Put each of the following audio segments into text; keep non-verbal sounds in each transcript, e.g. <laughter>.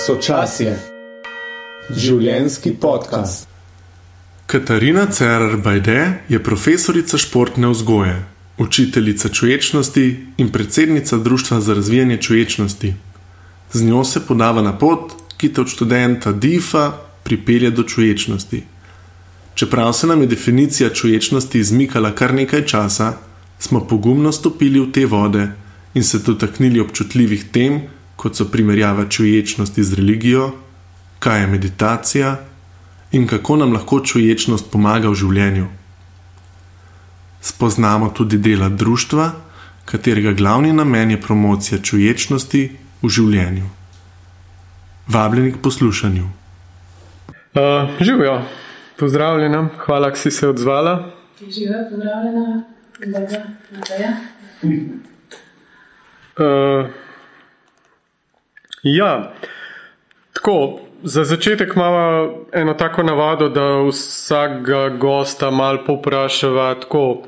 Sočasje. Življenjski podcast. Katarina Cerar Bajde je profesorica športne vzgoje, učiteljica čuječnosti in predsednica Društva za razvijanje čuječnosti. Z njo se podava na pot, ki te od študenta DIFA pripelje do čuječnosti. Čeprav se nam je definicija čuječnosti izmikala kar nekaj časa, smo pogumno stopili v te vode in se dotaknili občutljivih tem, kot so primerjava čuječnosti z religijo, kaj je meditacija in kako nam lahko čuječnost pomaga v življenju. Spoznamo tudi dela društva, katerega glavni namen je promocija čuječnosti v življenju. Vabljeni k poslušanju. Uh, Živijo, pozdravljena, hvala, da si se odzvala. Živijo, pozdravljena, dobro, Mateja. Uh, ja, tako, za začetek imamo eno tako navado, da vsakega gosta malo poprašava tako.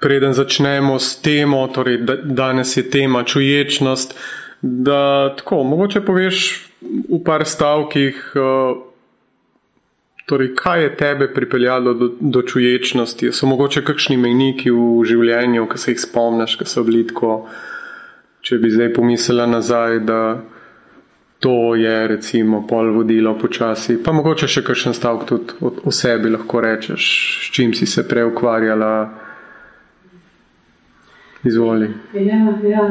Preden začnemo s temo, torej danes je tema čuječnost, da tako, mogoče poveš v par stavkih, torej, kaj je tebe pripeljalo do, do čuječnosti. So mogoče kakšni mejniki v življenju, ki se jih spomniš, ki so bili tako, če bi zdaj pomislila nazaj, da to je recimo pol vodilo počasi. Pa mogoče še kakšen stavek tudi o, o sebi lahko rečeš, s čim si se prej ukvarjala. Izvoli. Ja, ja.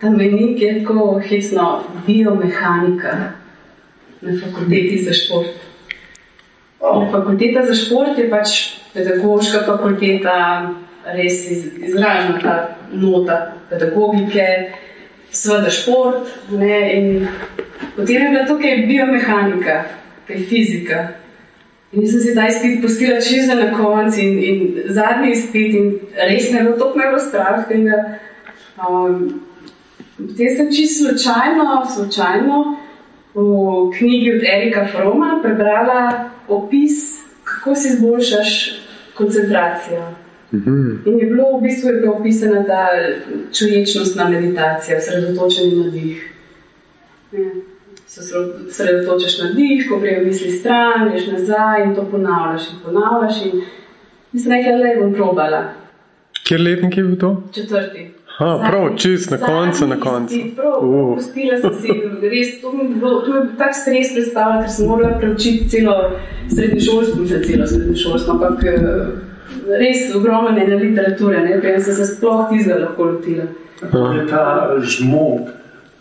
Ta menik je tako hitsno biomehanika na fakulteti za šport. Na fakulteta za šport je pač pedagoška fakulteta, res izražena ta nota pedagogike, seveda šport. Ne, potem je bila tukaj biomehanika, kaj fizika. In sem si ta izpit pustila čisto na koncu, in, in zadnji izpit, in res je bilo tako malo strah. Um, Potem sem čisto slučajno, slučajno v knjigi od Erika Froma prebrala opis, kako si izboljšaš koncentracijo. Mhm. In je bilo v bistvu je bilo opisana ta čuječnostna meditacija, osredotočenje na dih. Ja. Se osredotočaš na dih, ko grejo misli stran, greš nazaj in to ponavljaš in ponavljaš. In mislim, da je bom probala. Kjer letnik je bil to? Četrti. Ha, prav, čist na koncu, na koncu. Uh. Pustila sem si, res, to mi je bil tak stres predstavljati, ker sem morala preučiti celo srednješolsko, za celo srednješolsko, ampak res ogromno ne na literature, ne, pa sem se sploh tizga lahko lotila. Je ta žmog,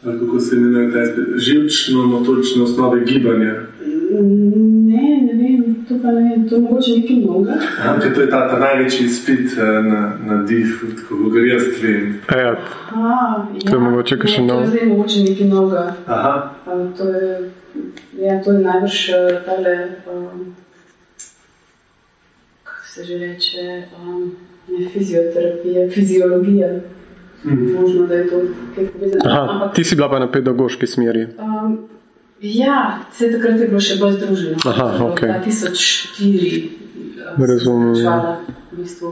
kako se imenuje, ta živčno, motorične osnove gibanja. Ne, ne vem, to pa ne vem, to je mogoče nekaj mnoga. Ja, to je ta, ta največji izpit na, na div, ko gre jaz tvem. Ja, A, To je mogoče kakšen nov. To je zdaj mogoče nekaj mnoga. Aha, To je, ja, to je najbrž eh, tale, um, kako se že reče, um, ne fizioterapija, fiziologija. Možno, da je to kaj povezano. Aha, Ampak, ti si bila pa na pedagoški smeri. um, ja, vse takrat je bilo še bolj združeno. Aha, To je bilo okej. 2004. eh, Razumem, ja. začela, v bistvu.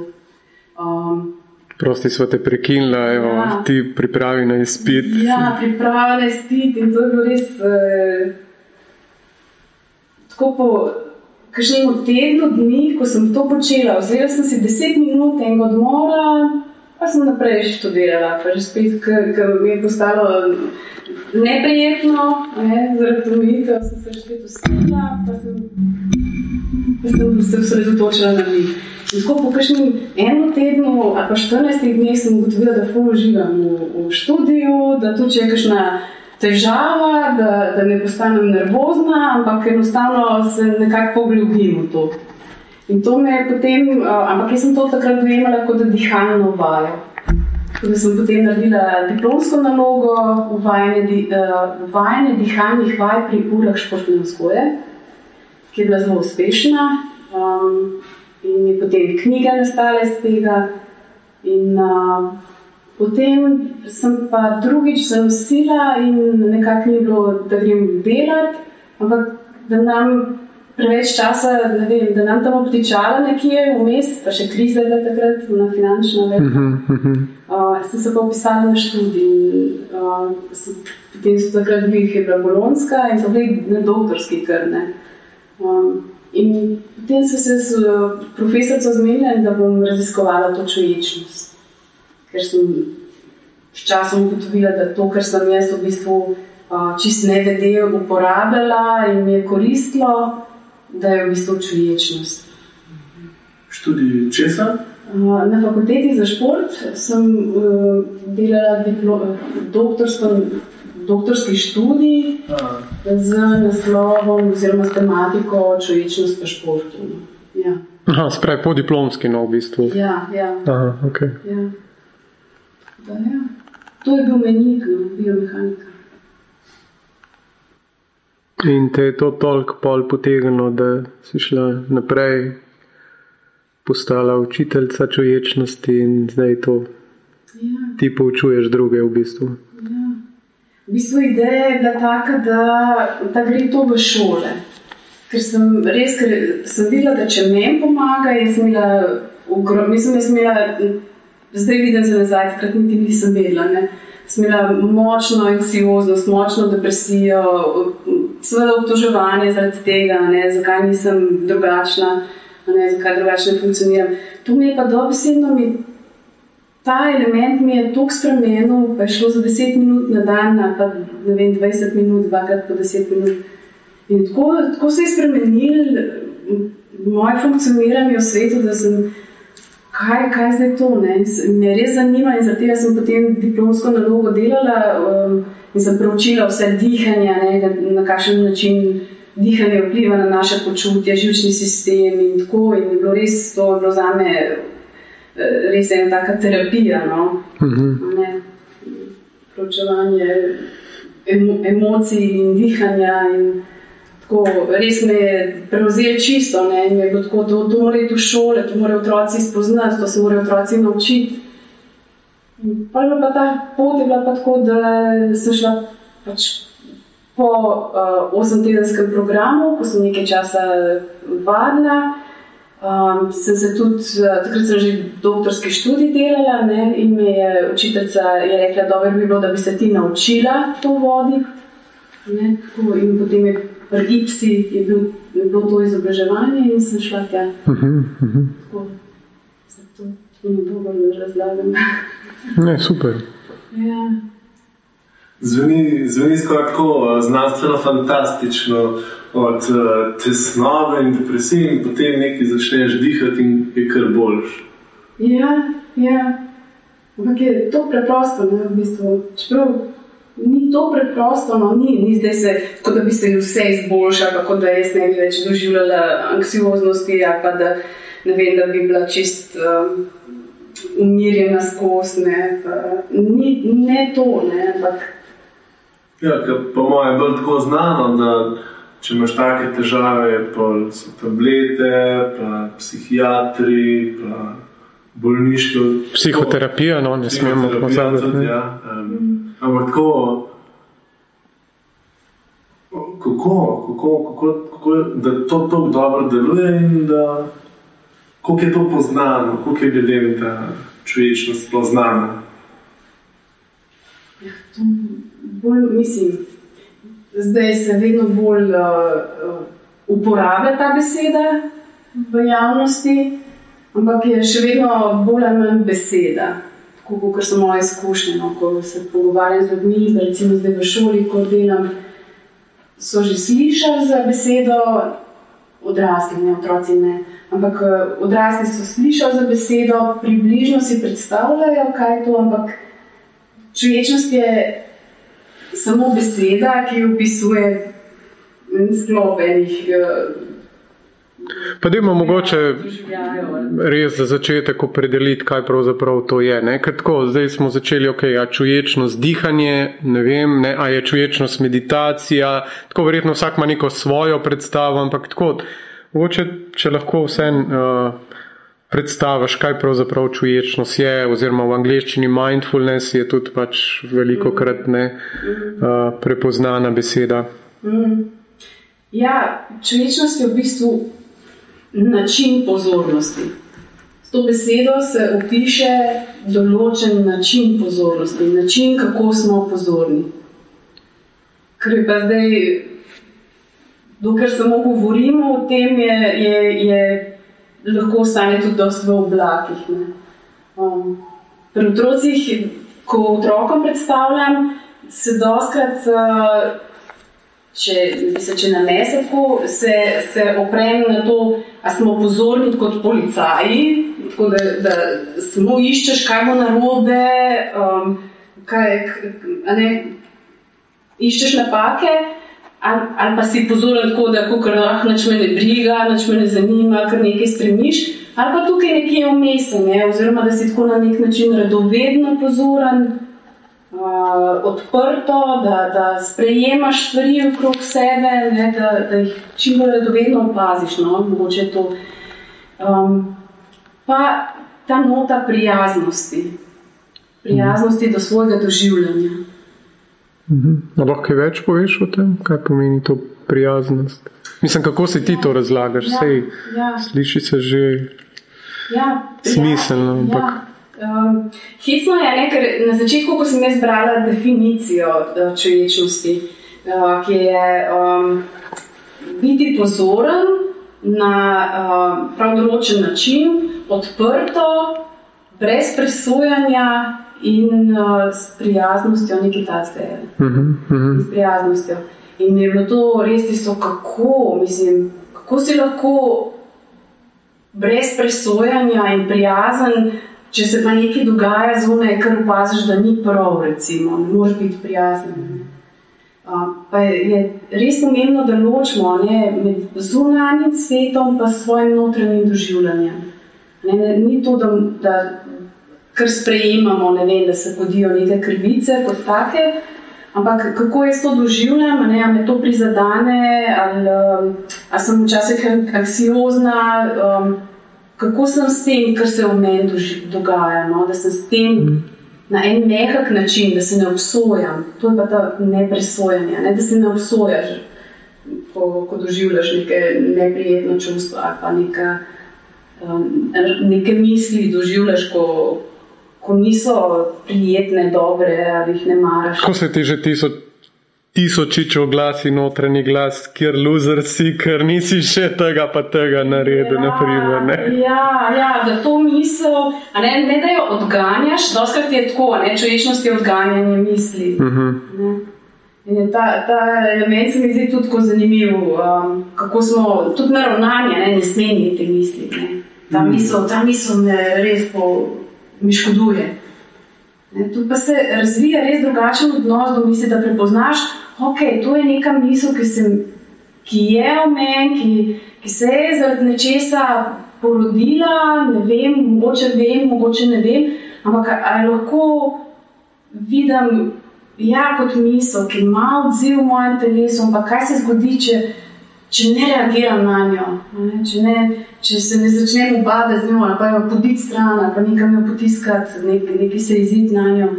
Um, Prosti smo te prekinila, evo, Ja. ti pripravi na izpit. Ja, priprava na izpit in to je bilo res. Eh, tako po kažem tednu dni, ko sem to počela, vzela sem si deset minut enega odmora, pa sem naprej študirala. Pa že spet, ker mi je postalo neprijetno, ne, zaradi omejitev, sem se že spet ustavila, pa sem, pa sem se osredotočila na njih. Tako po enem tednu ali pa 14 dneh sem ugotovila, da ful uživam v, v študiju, da tudi če je kakšna težava, da, da ne postanem nervozna, ampak enostavno se nekako poglobim v to. In to me je potem, ampak jaz sem to takrat dojemala kot dihalno vajo. Da sem potem naredila diplomsko nalogo, uvajanje, di, uh, uvajanje dihalnih vaj pri urah športne vzgoje, ki je bila zelo uspešna. Um, in je potem knjiga nastala iz tega. In, uh, potem sem pa drugič zanosila in nekako ni bilo, da grem delati, ampak da nam preveč časa, vem, da nam tam obtičala nekje vmes, pa še kriza je bila takrat, na finančna vem. Uh -huh. uh, sem se pa opisala na študij. Uh, potem so takrat bili Hebra Bolonska in so bili na doktorski krne. Um, in potem so se s profesorico zmenili, da bom raziskovala to čuječnost. Ker sem sčasoma ugotovila, da to, kar sem jaz v bistvu uh, čist nevede uporabljala in mi je koristilo, da je v bistvu čuječnost. Študij česa? Na fakulteti za šport sem uh, delala diplo, doktorsko, doktorski študij Aha. z naslovom oziroma s tematiko čuječnost v športu. Ja. Aha, spravi po diplomski, no, v bistvu. Ja, ja. Aha, okay. ja. Da, ja. To je bil menik, no, biomehanika. In te je to toliko pol potegnilo, da si šla naprej, postala učiteljica čuječnosti in zdaj to. Ja. Ti poučuješ druge v bistvu. Ja. V bistvu ideja je bila taka, da, da gre to v šole. Ker sem res, ker sem videla, da če meni pomaga, jaz sem imela, ugro, mislim, jaz sem imela, zdaj vidim za nazaj, takrat niti nisem vedela. Ne sem imela močno anksioznost, močno depresijo, seveda obtoževanje zaradi tega, ne, zakaj nisem drugačna, ne, zakaj drugače funkcioniram. To mi je pa dobesedno, mi, ta element mi je toliko spremenil, pa je šlo za 10 minut na dan, pa ne vem, 20 minut, dvakrat po 10 minut. In tako, tako se je spremenil moje funkcioniranje v svetu, da sem kaj, kaj zdaj to. Ne? Me res zanima in zato sem potem diplomsko nalogo delala um, in sem preučila vse dihanje, ne? na kakšen način dihanje vpliva na naše počutje, živčni sistem in tako. In je bilo res to bilo za me eh, res ena taka terapija. No? Uh mhm. -huh. Preučevanje emo, emocij in dihanja. In, Tako, res me je prevzel čisto, ne, in je bilo tako, to, to mora iti v šole, to morajo otroci spoznati, to se morajo otroci naučiti. Pa je pa ta pot je bila pa tako, da sem šla pač po uh, osemtedenskem programu, ko sem nekaj časa vadila. Um, sem se tudi, uh, takrat sem že doktorski študij delala ne, in me je učiteljica je rekla, da bi bilo, da bi se ti naučila to voditi. In potem je pri IPSI je, bil, je bilo to izobraževanje in sem šla tja. Uh -huh, uh -huh. Tako, zato to ne bo bolj razlagam. Ne, super. Ja. Zveni, zveni skoraj tako znanstveno fantastično, od uh, tesnobe in depresije, in potem nekaj začneš dihati, in je kar boljš. Ja, ja. Ampak je to preprosto, ne, v bistvu. Čeprav ni to preprosto, no, ni, ni zdaj se, kot da bi se vse izboljšalo, kot da jaz ne bi več doživljala anksioznosti, ali pa da ne vem, da bi bila čist um, umirjena skozi. Ne, ni, ne to, ne, ampak. Ja, po mojem je bolj tako znano, da če imaš take težave, pa so tablete, pa psihiatri, pa bolniški. Psihoterapija, no, ne smemo pozabiti. Ja, um, Ampak tako, kako, kako, kako, kako da to tako dobro deluje in da kako je to poznano, kako je ljudem ta človečnost poznana. Ja, bolj, mislim, zdaj se vedno bolj uh, uporablja ta beseda v javnosti, ampak je še vedno bolj ali manj beseda kot so moje izkušnje. No, ko se pogovarjam z ljudmi, recimo zdaj v šoli, ko delam, so že slišali za besedo, odrasli, ne otroci. Ne. Ampak eh, odrasli so slišali za besedo, približno si predstavljajo, kaj je to. Ampak čuječnost je samo beseda, ki opisuje sklop enih. Pa da imamo mogoče res za začetek opredeliti, kaj pravzaprav to je. Tako, zdaj smo začeli, ok, a čuječnost dihanje, ne vem, ne, a je čuječnost meditacija, tako verjetno vsak ima neko svojo predstavo, ampak tako, mogoče, če lahko vse uh, predstaviš, kaj pravzaprav čuječnost je, oziroma v angleščini mindfulness je tudi pač veliko krat ne uh, prepoznana beseda. Mm. Ja, človečnost je v bistvu način pozornosti. S to besedo se opiše določen način pozornosti, način, kako smo pozorni. Ker pa zdaj, dokler samo govorimo o tem, je, je, je lahko ostane tudi dosti v oblakih. Um, pri otrocih, ko otrokom predstavljam, se doskrat. Uh, če, se, če namese tako, se, se oprem na to, da smo pozorni kot policaji, tako da, da samo iščeš, kaj bo na robe, um, kaj, ne, iščeš napake. Ali, ali pa si pozoren tako, da kar ah, noč me ne briga, noč me ne zanima, kar nekaj stremiš, ali pa tukaj nekje vmes, ne? oziroma da si tako na nek način radovedno pozoren, odprto, da, da sprejemaš stvari okrog sebe, ne, da, da jih čim bolj radovedno opaziš. No, um, pa ta nota prijaznosti, prijaznosti do svojega doživljanja. Mhm. Lahko kaj več poveš o tem, kaj pomeni to prijaznost? Mislim, kako si ti ja. to razlagaš? Ja. Sej, ja. Sliši se že ja. smiselno. Ja. Ampak... Ja. Um, Hitsno je, ne, ker na začetku, ko sem jaz brala definicijo uh, človečnosti, uh, ki je um, biti pozoren na uh, prav določen način, odprto, brez presojanja in uh, s prijaznostjo, nekaj takega. Uh -huh, uh -huh. S prijaznostjo. In je bilo to res tisto, kako, mislim, kako si lahko brez presojanja in prijazen. Če se pa nekaj dogaja zunaj, kar opaziš, da ni prav, recimo, ne moreš biti prijazen. Pa je res pomembno, da ločimo ne, med zunanjim svetom in svojim notranjim doživljanjem. Ne, ne, ni to, da, da kar sprejemamo, ne vem, da se podijo neke krivice kot take, ampak kako jaz to doživljam, ali me to prizadene, ali, ali sem včasih anksiozna. Um, kako sem s tem, kar se v meni dogaja, no? da sem s tem mm. na en mehak način, da se ne obsojam. To je pa ta nepresojanje, ne? da se ne obsojaš, ko, ko doživljaš neke neprijetne čustva ali pa neka, um, neke misli, doživljaš, ko, ko niso prijetne, dobre ali jih ne maraš. Ko se ti že tisoč tisočičev glas in notranji glas, kjer loser si, ker nisi še tega, pa tega naredil. Ja, naprimer, ja, ja, da to misel, ne, ne da jo odganjaš, doskrat je tako, ne, človečnost je odganjanje misli. Uh mhm. -huh. In ta, ta element se mi zdi tudi tako zanimiv, um, kako smo tudi naravnani, ne, ne smemo te misli. Ne. Ta, mm. misel, ta misel me res po, mi škoduje. Tu pa se razvija res drugačen odnos do misli, da prepoznaš, okay, to je neka misel, ki, sem, ki je v meni, ki, ki se je zaradi nečesa porodila. Ne vem, mogoče vem, mogoče ne vem. Ampak ali lahko vidim, ja, kot misel, ki ima odziv v mojem telesu, ampak kaj se zgodi, če, če ne reagiram na njo, ne? Če, ne, če se ne začnem ubadati z njo, ali pa jo poditi stran, ali pa nekam jo potiskati, nek, nekaj se izid na njo.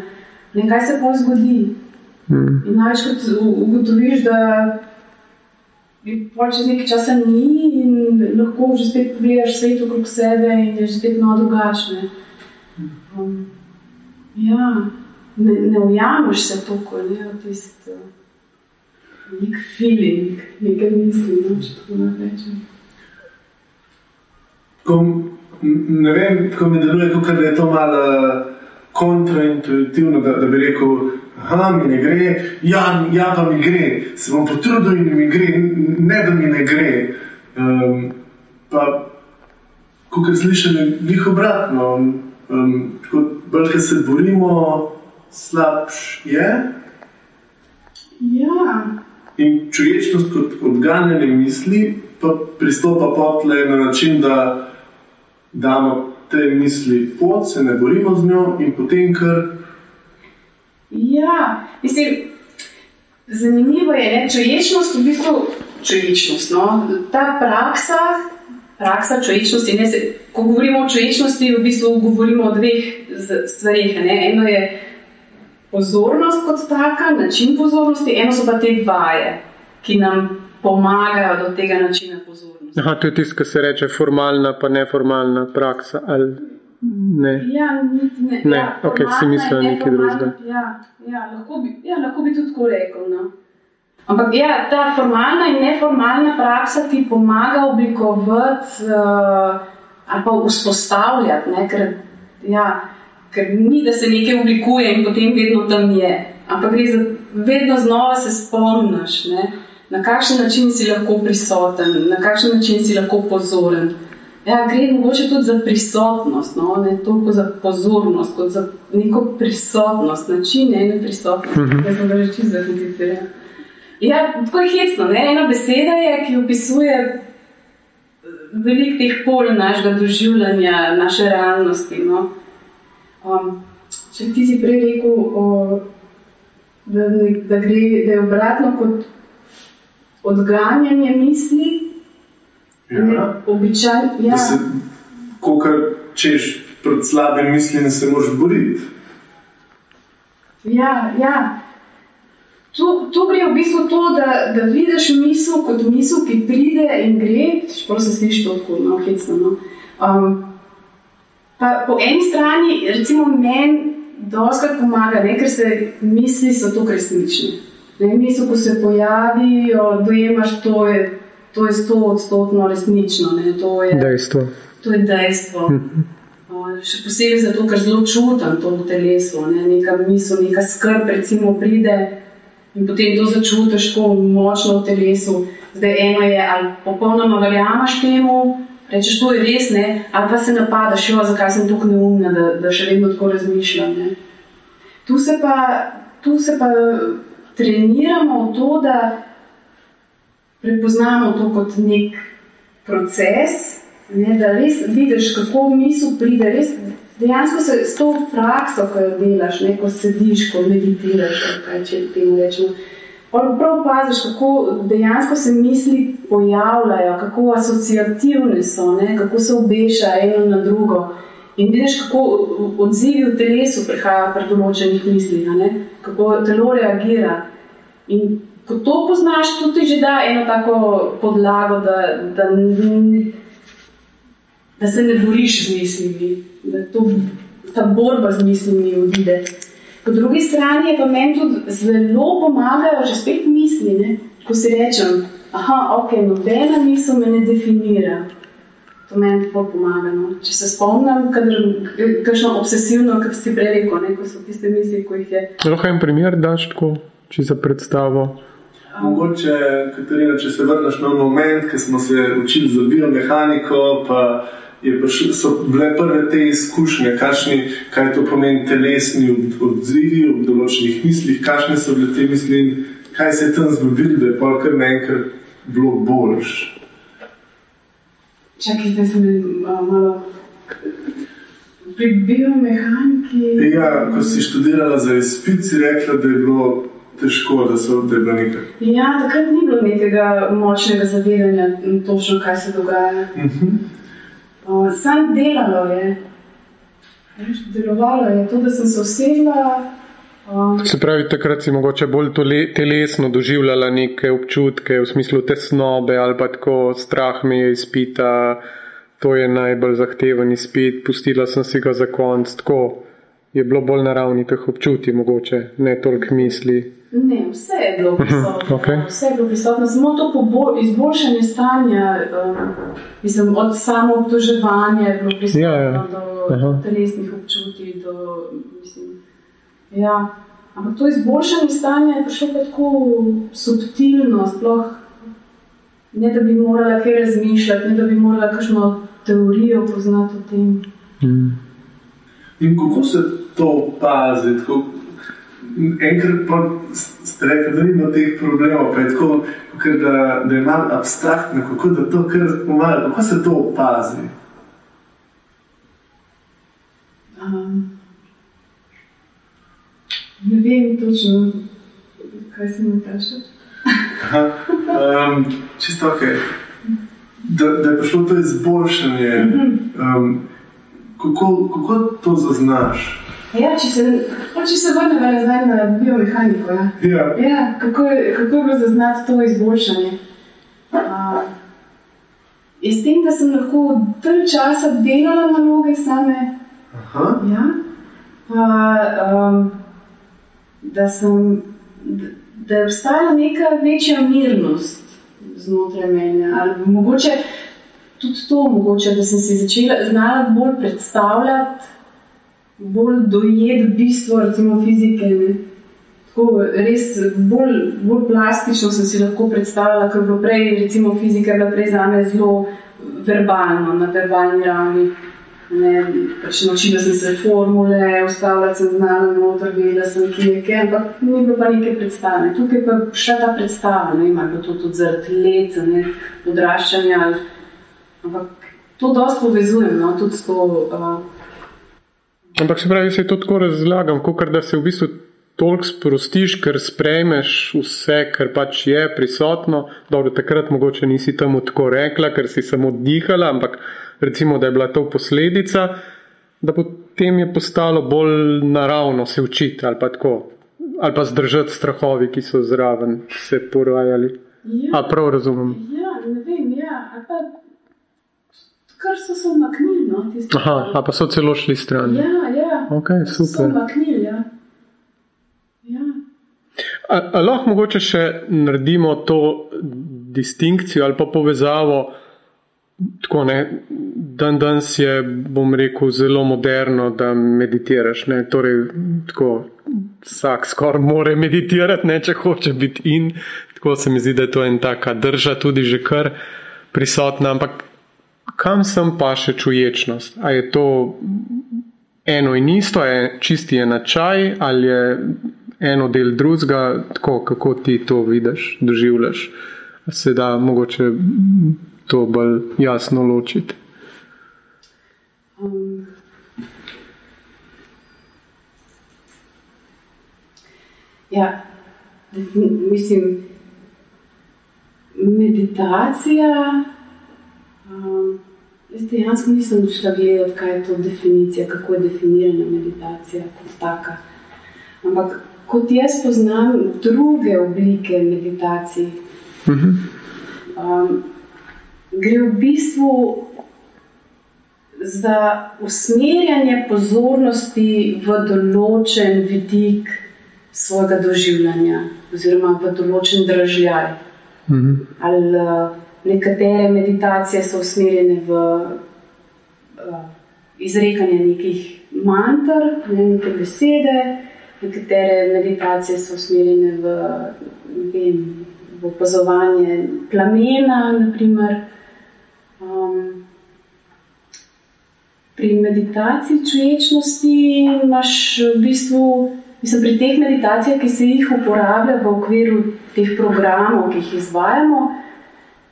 Ne, kaj se pa zgodi? Hmm. In največkrat ugotoviš, da je čez nekaj časa ni in lahko že spet pogledaš svet okrog sebe in je že spet malo drugačne. Um, ja, ne, ne ujameš se toliko, ne v tisti uh, nek feeling, nekaj misli, no, če tako rečem. Ko, ne vem, kako mi deluje, kako je to malo kontraintuitivno, da, da bi rekel, da mi ne gre, ja, ja, pa mi gre, se bom potrudil in mi gre, ne da mi ne gre. Um, pa, kot je slišati, jih obratno. Um, Bolj, ker se borimo, slabš je. Ja. In čuječnost kot odganjanje misli, pa pristopa potle na način, da damo te misli pot, se ne borimo z njo in potem kar Ja, mislim, zanimivo je, da človečnost v bistvu človečnost. No? Ta praksa, praksa človečnosti, ne, se, ko govorimo o človečnosti, v bistvu govorimo o dveh stvarih. Ne? Eno je pozornost kot taka, način pozornosti, eno so pa te vaje, ki nam pomagajo do tega načina pozornosti. Aha, to je tisto, kar se reče formalna, pa neformalna praksa. Ali ne? Ja, niti ne. Ne, ja, okej, si in nekaj drugega. Ja, ja, lahko bi, ja, lahko bi tudi tako rekel. No. Ampak ja, ta formalna in neformalna praksa ti pomaga oblikovati uh, ali pa vzpostavljati, ne, ker, ja, ker ni, da se nekaj oblikuje in potem vedno tam je. Ampak za vedno znova se spomniš, ne, na kakšen način si lahko prisoten, na kakšen način si lahko pozoren. Ja, gre mogoče tudi za prisotnost, no? ne toliko za pozornost, kot za neko prisotnost, način ene prisotnosti. Uh -huh. Jaz sem ga že čisto zakomplicirala. Ja, tako je hecno. Ne? Ena beseda je, ki opisuje veliko teh pol našega doživljanja, naše realnosti. No? Um, če ti si prej rekel, o, da, ne, da, gre, da je obratno kot odganjanje misli, Ja. običaj, ja. Da se, ko češ pred slabim mislim, se moraš boriti. Ja, ja. Tu, tu gre v bistvu to, da, da vidiš misel kot misel, ki pride in gre, čeprav se sliši to tako, no, hecno. No. Um, pa po eni strani, recimo, meni doskrat pomaga, ne, ker se misli so to resnične. Misel, ko se pojavijo, dojemaš, to je, to je sto odstotno resnično. Ne, to je, Dejstvo. To je dejstvo. Uh, Še posebej zato, ker zelo čutim to v telesu. Ne? Neka misel, neka skrb, recimo, pride in potem to začutiš tako močno v telesu. Zdaj eno je, ali popolnoma verjameš temu, rečeš, to je res, ne? ali pa se napadaš, jo, zakaj sem tako neumna, da, da še vedno tako razmišljam. Ne? Tu se pa, tu se pa treniramo v to, da prepoznamo to kot nek proces, ne, da res vidiš, kako misel pride. Res, dejansko se s to prakso, ko jo delaš, ne, ko sediš, ko meditiraš, kaj če temu rečemo. Prav paziš, kako dejansko se misli pojavljajo, kako asociativne so, ne, kako se obešajo eno na drugo. In vidiš, kako odzivi v telesu prihajajo pri določenih mislih, ne, kako telo reagira. In ko to poznaš, to ti že da eno tako podlago, da, da, da se ne boriš z mislimi, da to, ta borba z mislimi odide. Po drugi strani je pa meni tudi zelo pomagajo že spet misli, ne? ko si rečem, aha, ok, nobena misel me ne definira. To meni tako pomaga. No? Če se spomnim, kakšno obsesivno, kot si prej rekel, ne? ko so tiste misli, ko jih je. Lahko en primer daš tako, če za predstavo. Mogoče, Katarina, če se vrneš na moment, ko smo se učili za biomehaniko, pa je prišlo, so bile prve te izkušnje, kakšni, kaj to pomeni telesni od- odzivi ob določenih mislih, kakšne so bile te misli in kaj se je tam zgodilo, da je pa kar naenkrat bilo boljš. Čakaj, zdaj sem uh, malo. Pri biomehaniki. Ja, ko si študirala za izpit, si rekla, da je bilo težko, da, so, da je bilo nekaj. Ja, takrat ni bilo nekega močnega zavedanja, točno kaj se dogaja. Uh, sam delalo je. Delovalo je to, da sem se usedla. Uh, Se pravi, takrat si mogoče bolj tole, telesno doživljala neke občutke, v smislu tesnobe ali pa tako strah me je izpita, to je najbolj zahteven izpit, pustila sem si ga za konc. Tako je bilo bolj na ravni teh občutij, mogoče ne toliko misli. Ne, vse je bilo prisotno. okej. Vse je bilo prisotno, samo to pobo- izboljšanje stanja, um, mislim, od samoobtoževanja je bilo prisotno Ja, ja. do Aha. telesnih občutij. Do, mislim, ja. Ampak to izboljšanje stanja je prišlo tako subtilno, sploh ne da bi morala kaj razmišljati, ne da bi morala kakšno teorijo poznati o tem. In kako se to opazi? Tako, enkrat pa ste rekli, da ni bilo teh problemov, pa je tako, da, da je malo abstraktno, kako da to kar pomaga, kako se to opazi. Um, ne vem točno, kaj se mi kaže. Um, čisto ok. Da, da je prišlo to izboljšanje, um, kako, kako to zaznaš? Ja, če se, če se vrnemo nazaj na biomehaniko. Ja. Ja. Ja, kako, je, kako je bilo zaznati to izboljšanje? Uh, in s tem, da sem lahko dalj časa delala naloge same, ja, pa, um, da, sem, da, da je obstajala neka večja mirnost znotraj mene. Ali mogoče tudi to, mogoče, da sem si začela znala bolj predstavljati, bolj dojeti bistvo recimo, fizike. Ne. Tako, res bolj, bolj plastično sem si lahko predstavljala, ker bilo prej, recimo, fizika bila prej za me zelo verbalno, na verbalni ravni. Ne, pač naučila sem se formule, ustavila sem znala noter, vedela sem, kje je kaj, ampak ni bilo pa neke predstave. Tukaj pa še ta predstava, ne ima to tudi zaradi let, ne, odraščanja. Ampak to dosti povezujem, no, tudi s to. Uh, Ampak se pravi, se to tako razlagam, kot da se v bistvu toliko sprostiš, ker sprejmeš vse, kar pač je prisotno. Dobro, takrat mogoče nisi temu tako rekla, ker si samo dihala, ampak recimo, da je bila to posledica, da potem je postalo bolj naravno se učiti ali pa tako. Ali pa zdržati strahovi, ki so zraven se porajali. Ja, A prav razumem. Ja, ne vem, ja. ali Pa, kar so se umaknili, no, tisti. Aha, a pa so celo šli stran. Ja, ja. Ok, So se super. umaknili, ja. ja. A, a lahko mogoče še naredimo to distinkcijo ali pa povezavo, tako ne. Dan danes je, bom rekel, zelo moderno, da meditiraš. Ne? Torej, tako, vsak skoraj more meditirati, ne, če hoče biti in. Tako se mi zdi, da je to en taka drža, tudi že kar prisotna. Ampak kam sem pa še čuječnost? A je to eno in isto, je čisti enačaj ali je eno del drugega, tako kako ti to vidiš, doživljaš. Se da mogoče to bolj jasno ločiti. Um, ja, mislim, meditacija. Um, jaz dejansko nisem šla gledati, kaj je to definicija, kako je definirana meditacija kot taka. Ampak kot jaz poznam druge oblike meditacij, um, gre v bistvu za usmerjanje pozornosti v določen vidik svojega doživljanja, oziroma v določen držaj. Ali uh, nekatere meditacije so usmerjene v uh, izrekanje nekih mantr, ne, neke besede, nekatere meditacije so usmerjene v, vem, v opazovanje plamena, naprimer. Um, Pri meditaciji čuječnosti imaš v bistvu, mislim, pri teh meditacijah, ki se jih uporablja v okviru teh programov, ki jih izvajamo,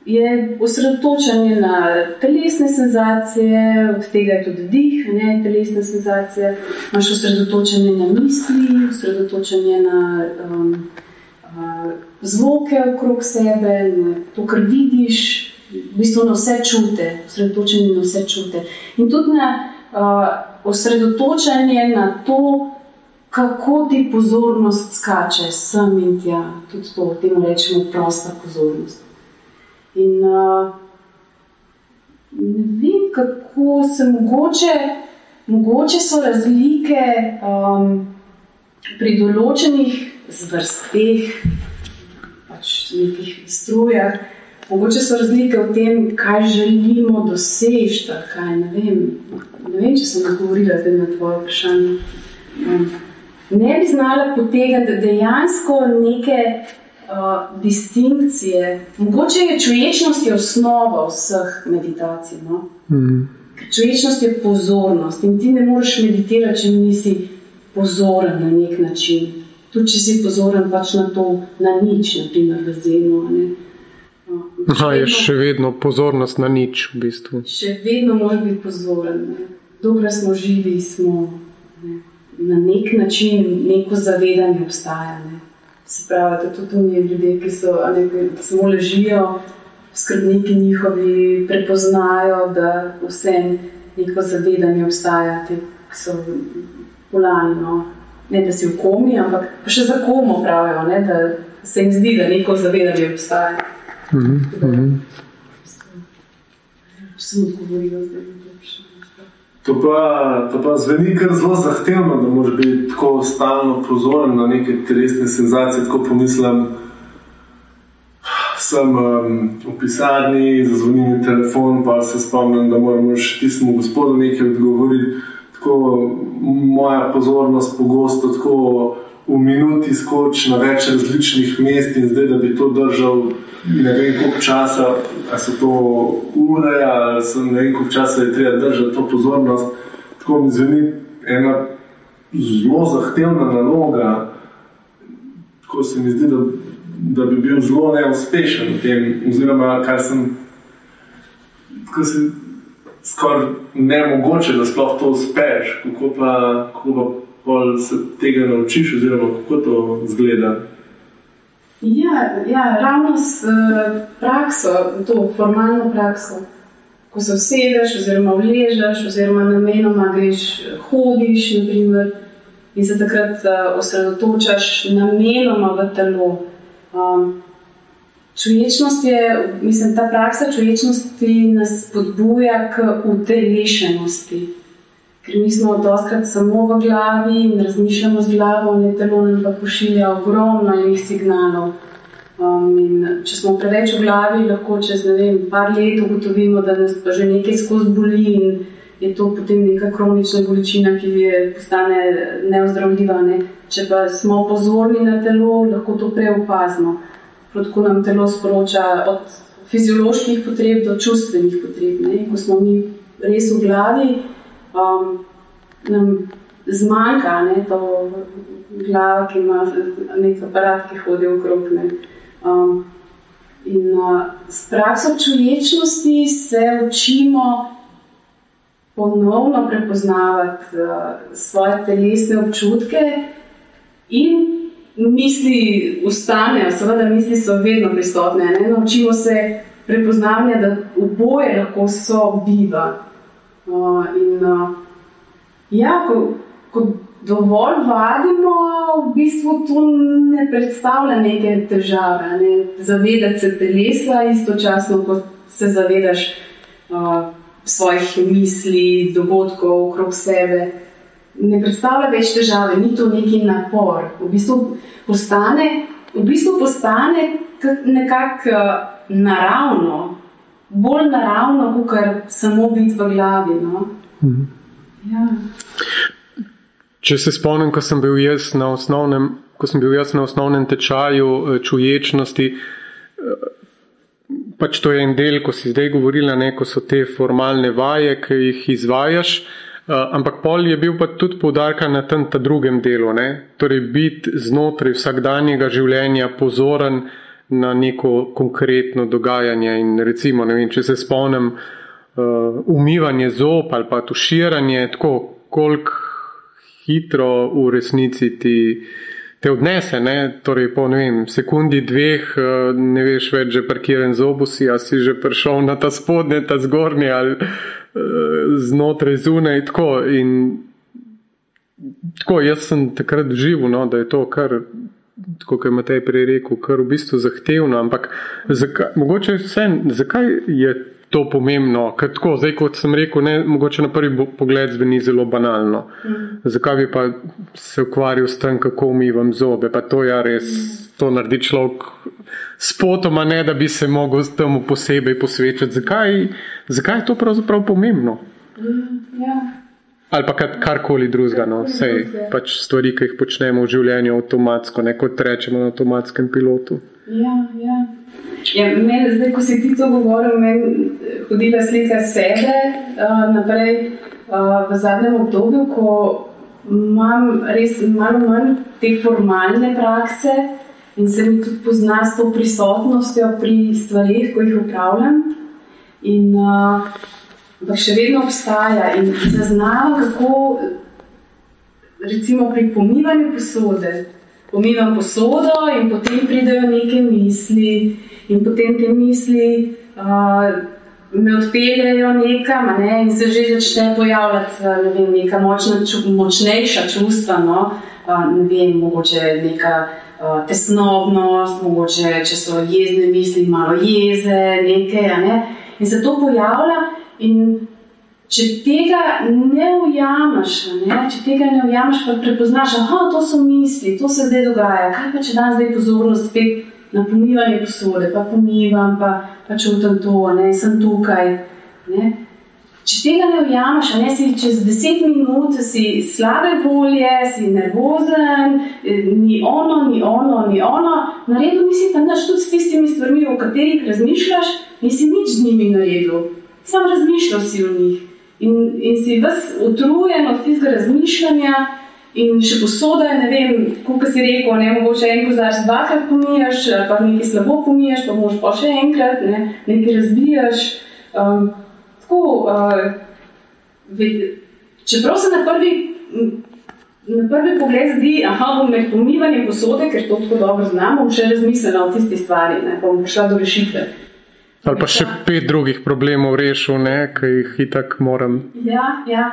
je osredotočanje na telesne senzacije, od tega je tudi dih, ne telesne senzacije, imaš osredotočanje na misli, osredotočanje na um, uh, zvoke okrog sebe, na to, kar vidiš, v bistvu na vse čute, osredotočenje na vse čute. In tudi na uh, osredotočanje na to, kako ti pozornost skače sem in tja. Tudi to, temu rečemo, prosta pozornost. In uh, ne vem, kako se mogoče, mogoče so razlike um, pri določenih zvrsteh, pač nekih strujah. Mogoče so razlike v tem, kaj želimo doseči. Kaj, ne, vem. ne vem, če sem odgovorila zdaj na tvoje vprašanje. Um, Ne bi znala potegati dejansko neke uh, distinkcije. Mogoče je čuječnost je osnova vseh meditacij. No? Mm. Čuječnost je pozornost in ti ne moreš meditirati, če nisi pozoren na nek način. Tudi če si pozoren pač na to, na nič, naprimer v zenu. ne. No, Aha, je vedno- še vedno pozornost na nič v bistvu. še vedno moraš biti pozoren. Ne. Dokler smo živi, smo ne, na nek način, neko zavedanje obstaja. Ne. Se pravi, da tudi oni ljudje, ki so a ne, ki samo ležijo, skrbniki njihovi prepoznajo, da vse neko zavedanje obstaja, ti ki so polani. No. Ne, da si v komi, ampak pa še za komo pravijo, ne, da se jim zdi, da neko zavedanje obstaja. Mm -hmm. Sem odgovorila zdaj to pa, to pa zveni kar zelo zahtevno, da moraš biti tako stalno pozoren na neke telesne senzacije. Tako pomislim, sem um, v pisarni, zazvoni mi telefon, pa se spomnim, da moram še tistemu gospodu nekaj odgovoriti. Tako moja pozornost pogosto tako v minuti skoči na več različnih mest in zdaj, da bi to držal ne vem koliko časa, ali so to ure, ali so ne vem koliko časa je treba držati to pozornost. Tako mi zveni ena zelo zahtevna naloga, ko se mi zdi, da, da bi bil zelo neuspešen v tem, oziroma kar sem. Skoraj ne mogoče, da sploh to uspeš, kako pa, kako pa se tega naučiš, oziroma kako to izgleda. Ja, ja, ravno s uh, prakso, to formalno prakso. Ko se usedeš, oziroma vležeš, oziroma namenoma greš, hodiš, naprimer, in se takrat uh, osredotočaš namenoma v telo. Um, čuječnost je, mislim, ta praksa čuječnosti nas spodbuja k utelešenosti. Ker mi smo doskrat samo v glavi in razmišljamo z glavo, in telo nam pa pošilja ogromno enih signalov. Um, če smo preveč v glavi, lahko čez ne vem, par let ugotovimo, da nas pa že nekaj skozi boli in je to potem neka kronična bolečina, ki je postane neozdravljiva. Ne? Če pa smo pozorni na telo, lahko to prej opazimo. Tako nam telo sporoča od fizioloških potreb do čustvenih potreb. Ne? Ko smo mi res v glavi, um, nam zmanjka ne, to glava, ki ima nek aparat, ki hodi okrog. Um, in uh, s prakso čuječnosti se učimo ponovno prepoznavati uh, svoje telesne občutke in. Misli ustanejo, seveda, misli so vedno prisotne. Ne? Naučimo se prepoznavanja, da oboje lahko sobiva. Uh, in, uh, ja, ko, ko dovolj vadimo, v bistvu to ne predstavlja neke težave. Ne? Zavedati se telesa, istočasno, ko se zavedaš uh, svojih misli, dogodkov okrog sebe. Ne predstavlja več težave, ni to neki napor. V bistvu postane, v bistvu postane nekako uh, naravno bolj naravno, kot samo biti v glavi. No? Mhm. Ja. Če se spomnim, ko sem bil jaz na osnovnem, ko sem bil jaz na osnovnem tečaju eh, čuječnosti, eh, pač to je en del, ko si zdaj govorila, ne, ko so te formalne vaje, ki jih izvajaš. Uh, ampak pol je bil pa tudi poudarka na tem drugem delu, ne? torej biti znotraj vsakdanjega življenja pozoren uh, na neko konkretno dogajanje. In recimo, vem, če se spomnim, uh, umivanje zob ali pa tuširanje, tako koliko hitro v resnici ti. Te odnese, ne? torej po ne vem, sekundi, dveh, uh, ne veš več, že parkiran z obusi, a si že prišel na ta spodnji, ta zgornji ali uh, znotraj zunaj. Tako. In tako jaz sem takrat živel, no, da je to kar kot je Matej prej rekel, kar v bistvu zahtevno. Ampak zakaj, mogoče vse, zakaj je to pomembno? Ker tako, zdaj kot sem rekel, ne, mogoče na prvi pogled zveni zelo banalno. Mm. Zakaj bi pa se ukvarjal s tem, kako umivam zobe? Pa to ja res, mm. to naredi človek. Spotoma ne, da bi se mogel temu posebej posvečati. Zakaj, zakaj je to pravzaprav pomembno? Mm, ja. Ali pa karkoli drugega, no, vse pač stvari, ki jih počnemo v življenju avtomatsko, ne kot rečemo na avtomatskem pilotu. Ja, ja. Ja, men, zdaj, ko si ti to govoril, meni je hodila slika sebe uh, naprej uh, v zadnjem obdobju, ko imam res malo manj te formalne prakse in se mi tudi pozna s to prisotnostjo pri stvarih, ko jih upravljam. In, uh, ampak še vedno obstaja in zaznava, kako recimo pri pomivanju posode. Pomivam posodo in potem pridejo neke misli, in potem te misli uh, me odpeljejo nekam, ne, in se že začne pojavljati ne vem, neka močna, ču, močnejša čustva. No, uh, ne vem, mogoče neka uh, tesnobnost, mogoče če so jezne misli, malo jeze, nekaj. Ne? In se to pojavlja. In če tega ne ujameš, ne? če tega ne ujameš, pa prepoznaš, da to so misli, to se zdaj dogaja. Kaj pa če dan zdaj pozornost spet na pomivanje posode, pa pomivam, pa, pa čutim to, da sem tukaj. Ne? Če tega ne ujameš, ne si čez deset minut, si slabe volje, si nervozen, ni ono, ni ono, ni ono. Na redu nisi pa nič tudi s tistimi stvarmi, o katerih razmišljaš, nisi nič z njimi naredil. Sam razmišljal si o njih in, in si ves utrujen od tistega razmišljanja. In še posoda, ne vem, kako si rekel, ne mogoče en kozarc dvakrat pomijaš, pa nekaj slabo pomijaš, pa moš pa še enkrat, ne, nekaj razbijaš. Um, tako, uh, ved, čeprav se na prvi, na prvi pogled zdi, da bom med pomivanjem posode, ker to tako dobro znam, bom še razmislila o tistih stvarih, da bom prišla do rešitve. Ali pa še pet drugih problemov rešil, ne, ki jih itak moram. Ja, ja.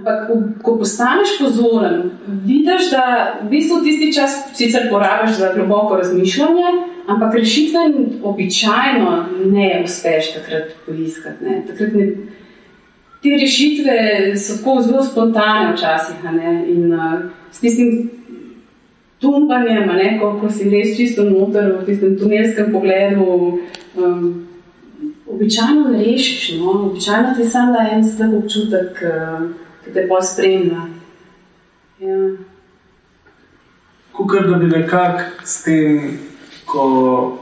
Ampak, ko postaneš pozoren, vidiš, da v bistvu tisti čas sicer porabiš za globoko razmišljanje, ampak rešitve običajno ne uspeš takrat poiskati. Ne. Takrat ne, te rešitve so tako zelo spontane včasih. In uh, s tistim tumbanjem, ko, ko si res čisto noter v tistem tunelskem pogledu. Um, Običajno ne rešiš, no? običajno ti samo da en slab občutek. Ki te pa spremlja. Ja. Kukor da bi nekako s tem, ko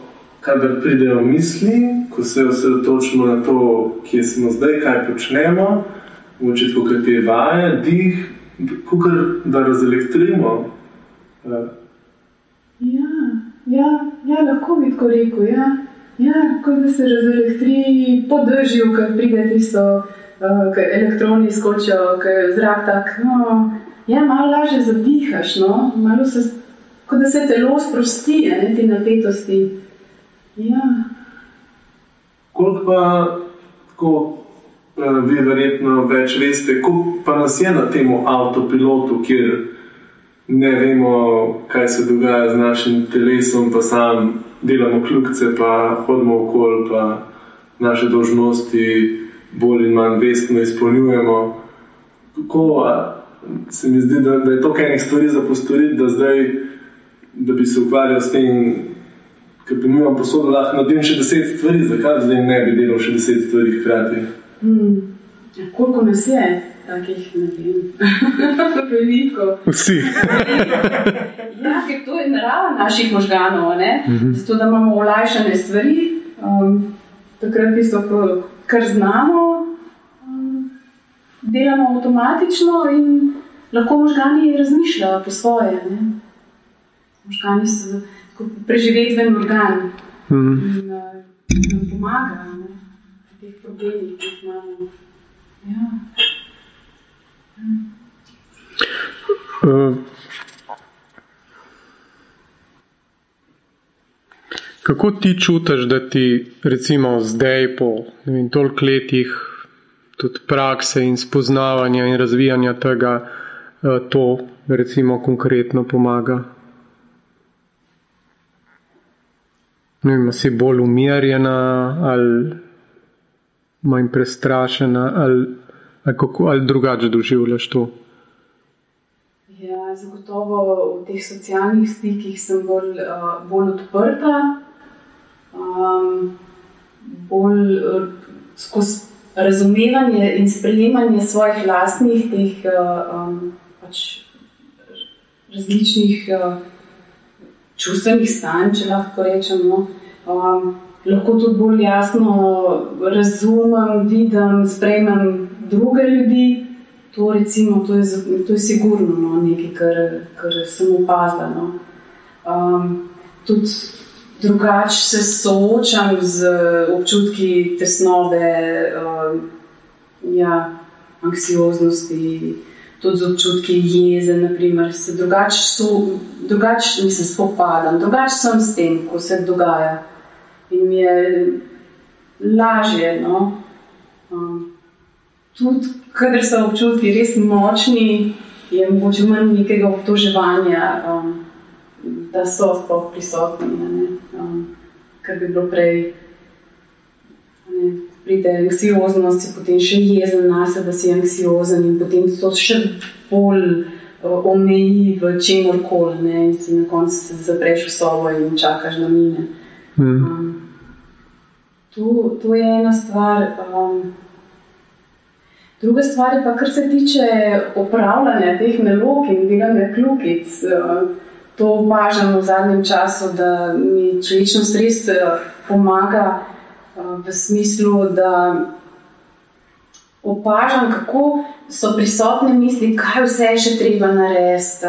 pridejo misli, ko se osredotočimo na to, kje smo zdaj, kaj počnemo, učiti, kako je vaje, dih, kukor da razelektrimo. Ja, ja, ja, lahko bi tako rekel. Ja. Ja, kot da se razelektri po držju, ker pride tisto uh, elektroni skočijo, ker je zrak tak. No, ja, malo lažje zadihaš, no? malo se, kot da se telo sprosti, ne te napetosti. Ja. Koliko pa, ko uh, vi verjetno več veste, koliko pa nas je na tem avtopilotu, kjer ne vemo, kaj se dogaja z našim telesom, pa sam delamo kljubce, pa hodimo okoli, pa naše dožnosti bolj in manj vestno izpolnjujemo. Kako se mi zdi, da, da je to nekaj stvari za postoriti, da zdaj, da bi se ukvarjal s tem, ker pomivam posodo, lahko naredim še deset stvari, zakaj zdaj ne bi delal še deset stvari hkrati? Hmm. Koliko nas je? Takih, <laughs> Veliko. Vsi. <laughs> ja, to je narava naših možganov, uh -huh. zato da imamo olajšane stvari. Um, takrat tisto, kar znamo, um, delamo avtomatično in lahko možgani razmišljajo po svoje. Ne? Možgani so preživetven organ mm. in uh, nam pomagajo pri teh problemih, ki jih imamo. Ja. Uh. Kako ti čutiš, da ti, recimo, zdaj, po toliko letih, tudi prakse in spoznavanja in razvijanja tega, eh, to, recimo, konkretno pomaga? Ne vem, si bolj umirjena ali manj prestrašena, ali, ali, ali drugače doživljaš to? Ja, zagotovo v teh socialnih stikih sem bolj, uh, bolj odprta um, bolj uh, skozi razumevanje in sprejemanje svojih lastnih teh um, pač različnih uh, čustvenih stanj, če lahko rečemo. Um, lahko tudi bolj jasno razumem, vidim, sprejemam druge ljudi. To, recimo, to, je, to je sigurno no, nekaj, kar, kar sem opazila. No. Um, tudi drugače se soočam z občutki tesnobe, uh, ja, anksioznosti, tudi z občutki jeze. Naprimer, se drugače drugač se spopadam, drugače sem s tem, ko se dogaja. In mi je lažje. No? Um, tudi, kader so občutki res močni, je mogoče manj nekega obtoževanja. Um, da so sploh prisotni, um, kar bi bilo prej. Ne, pride anksioznost, si potem še jezen na sebe, da si anksiozen in potem to še bolj omeji v čemu koli, in si na koncu zapreš v sobo in čakaš, da mine. Hmm. Um, to, to je ena stvar. Um, druga stvar je pa, kar se tiče upravljanja teh nalog in delanja kljukic. Uh, to opažam v zadnjem času, da mi človečnost res uh, pomaga v smislu, da opažam, kako so prisotne misli, kaj vse je še treba narediti,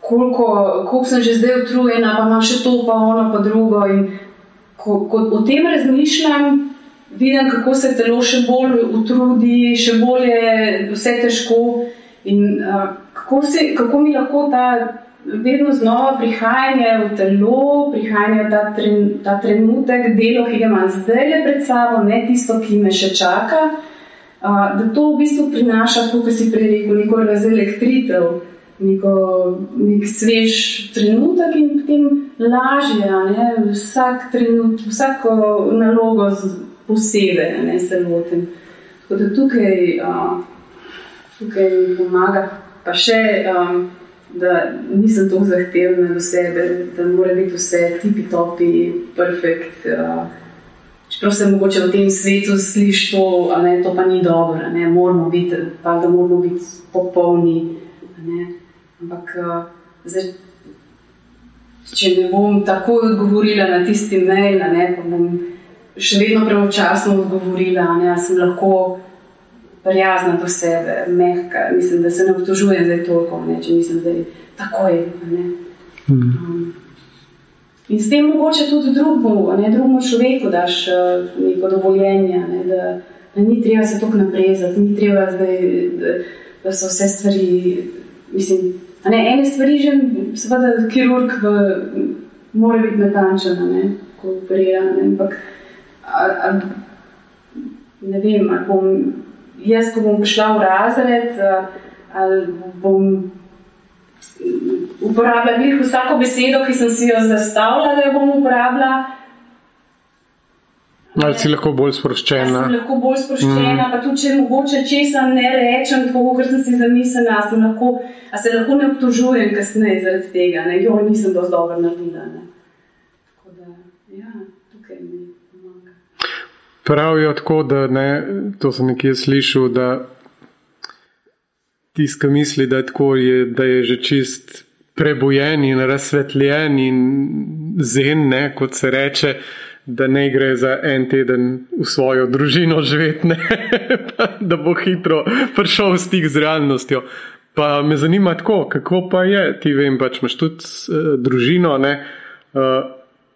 koliko, koliko sem že zdaj utrujena, pa imam še to, pa ono, pa drugo. In ko, ko o tem razmišljam, vidim, kako se telo še bolj utrudi, še bolj je vse težko. In uh, kako, se, kako mi lahko ta vedno znova prihajanje v telo, prihajanje v ta, tren, ta trenutek, delo, ki ga imam zdaj le pred sabo, ne tisto, ki me še čaka. Uh, da to v bistvu prinaša, kot si prej rekel, neko razelektritev, neko, nek svež trenutek in potem lažje, ne, vsak trenutek, vsako nalogo posebej, ne se lotim. Tako da tukaj, uh, tukaj mi pomaga, pa še. Um, da nisem tako zahtevna do sebe, da mora biti vse tipi topi, perfekt. Uh, čeprav se mogoče v tem svetu sliši to, ali to pa ni dobro, ne moramo biti, pa da moramo biti popolni. Ne. Ampak, uh, zdaj, če ne bom tako odgovorila na tisti mail, ne, pa bom še vedno pravočasno odgovorila, da sem lahko prijazna do sebe, mehka. Mislim, da se ne obtožujem za to, če mislim, da je tako. Je, hmm. um, in s tem mogoče tudi drugemu, drugemu človeku daš uh, neko dovoljenje, ne, da, da ni treba se tako naprezati, ni treba zdaj, da, da so vse stvari. Mislim, ne, ene stvari že, seveda, kirurg v, mora biti natančen, ko operira. Ampak, ne vem, ali bom jaz, ko bom prišla v razred, eh, ali bom uporabljala vsako besedo, ki sem si jo zastavila, da jo bom uporabljala. Ali si lahko bolj sproščena? Ali lahko bolj sproščena, mm. pa tudi če mogoče česa ne rečem, tako kot sem si zamislila, lahko, a se lahko ne obtožujem kasneje zaradi tega, da jo nisem dovolj dobro naredila. Ne. Pravijo tako, da ne, to sem nekje slišal, da tiska misli, da je, tako, je, da je že čist prebojen in razsvetljen in zen, ne, kot se reče, da ne gre za en teden v svojo družino živeti, <laughs> da bo hitro prišel v stik z realnostjo. Pa me zanima tako, kako pa je, ti vem, pač imaš tudi uh, družino, ne, uh,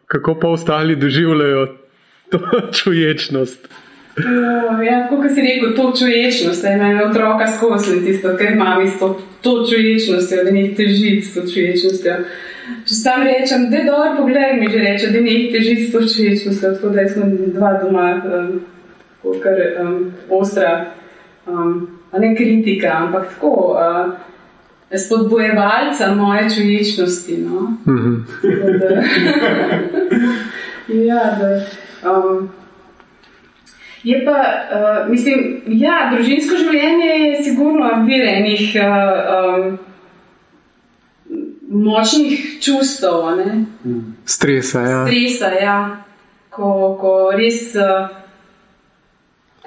kako pa ostali doživljajo <laughs> to čuječnost. Uh, ja, kot si rekel, to čuječnost, da imajo otroka skozi tisto, kar imamo s to, čuječnostjo, da ne teži s to čuječnostjo. Če sam rečem, da je dobro, pogledaj mi že reče, da ne teži s to čuječnostjo, tako da smo dva doma, um, kar um, ostra, um, ne kritika, ampak tako. Uh, Spodbojevalca moje čuječnosti. No? Mm -hmm. da, <laughs> ja, da, Um, je pa, uh, mislim, ja, družinsko življenje je sigurno vir enih uh, um, močnih čustev. Stresa, ja. Stresa, ja. Ko, ko res. Uh,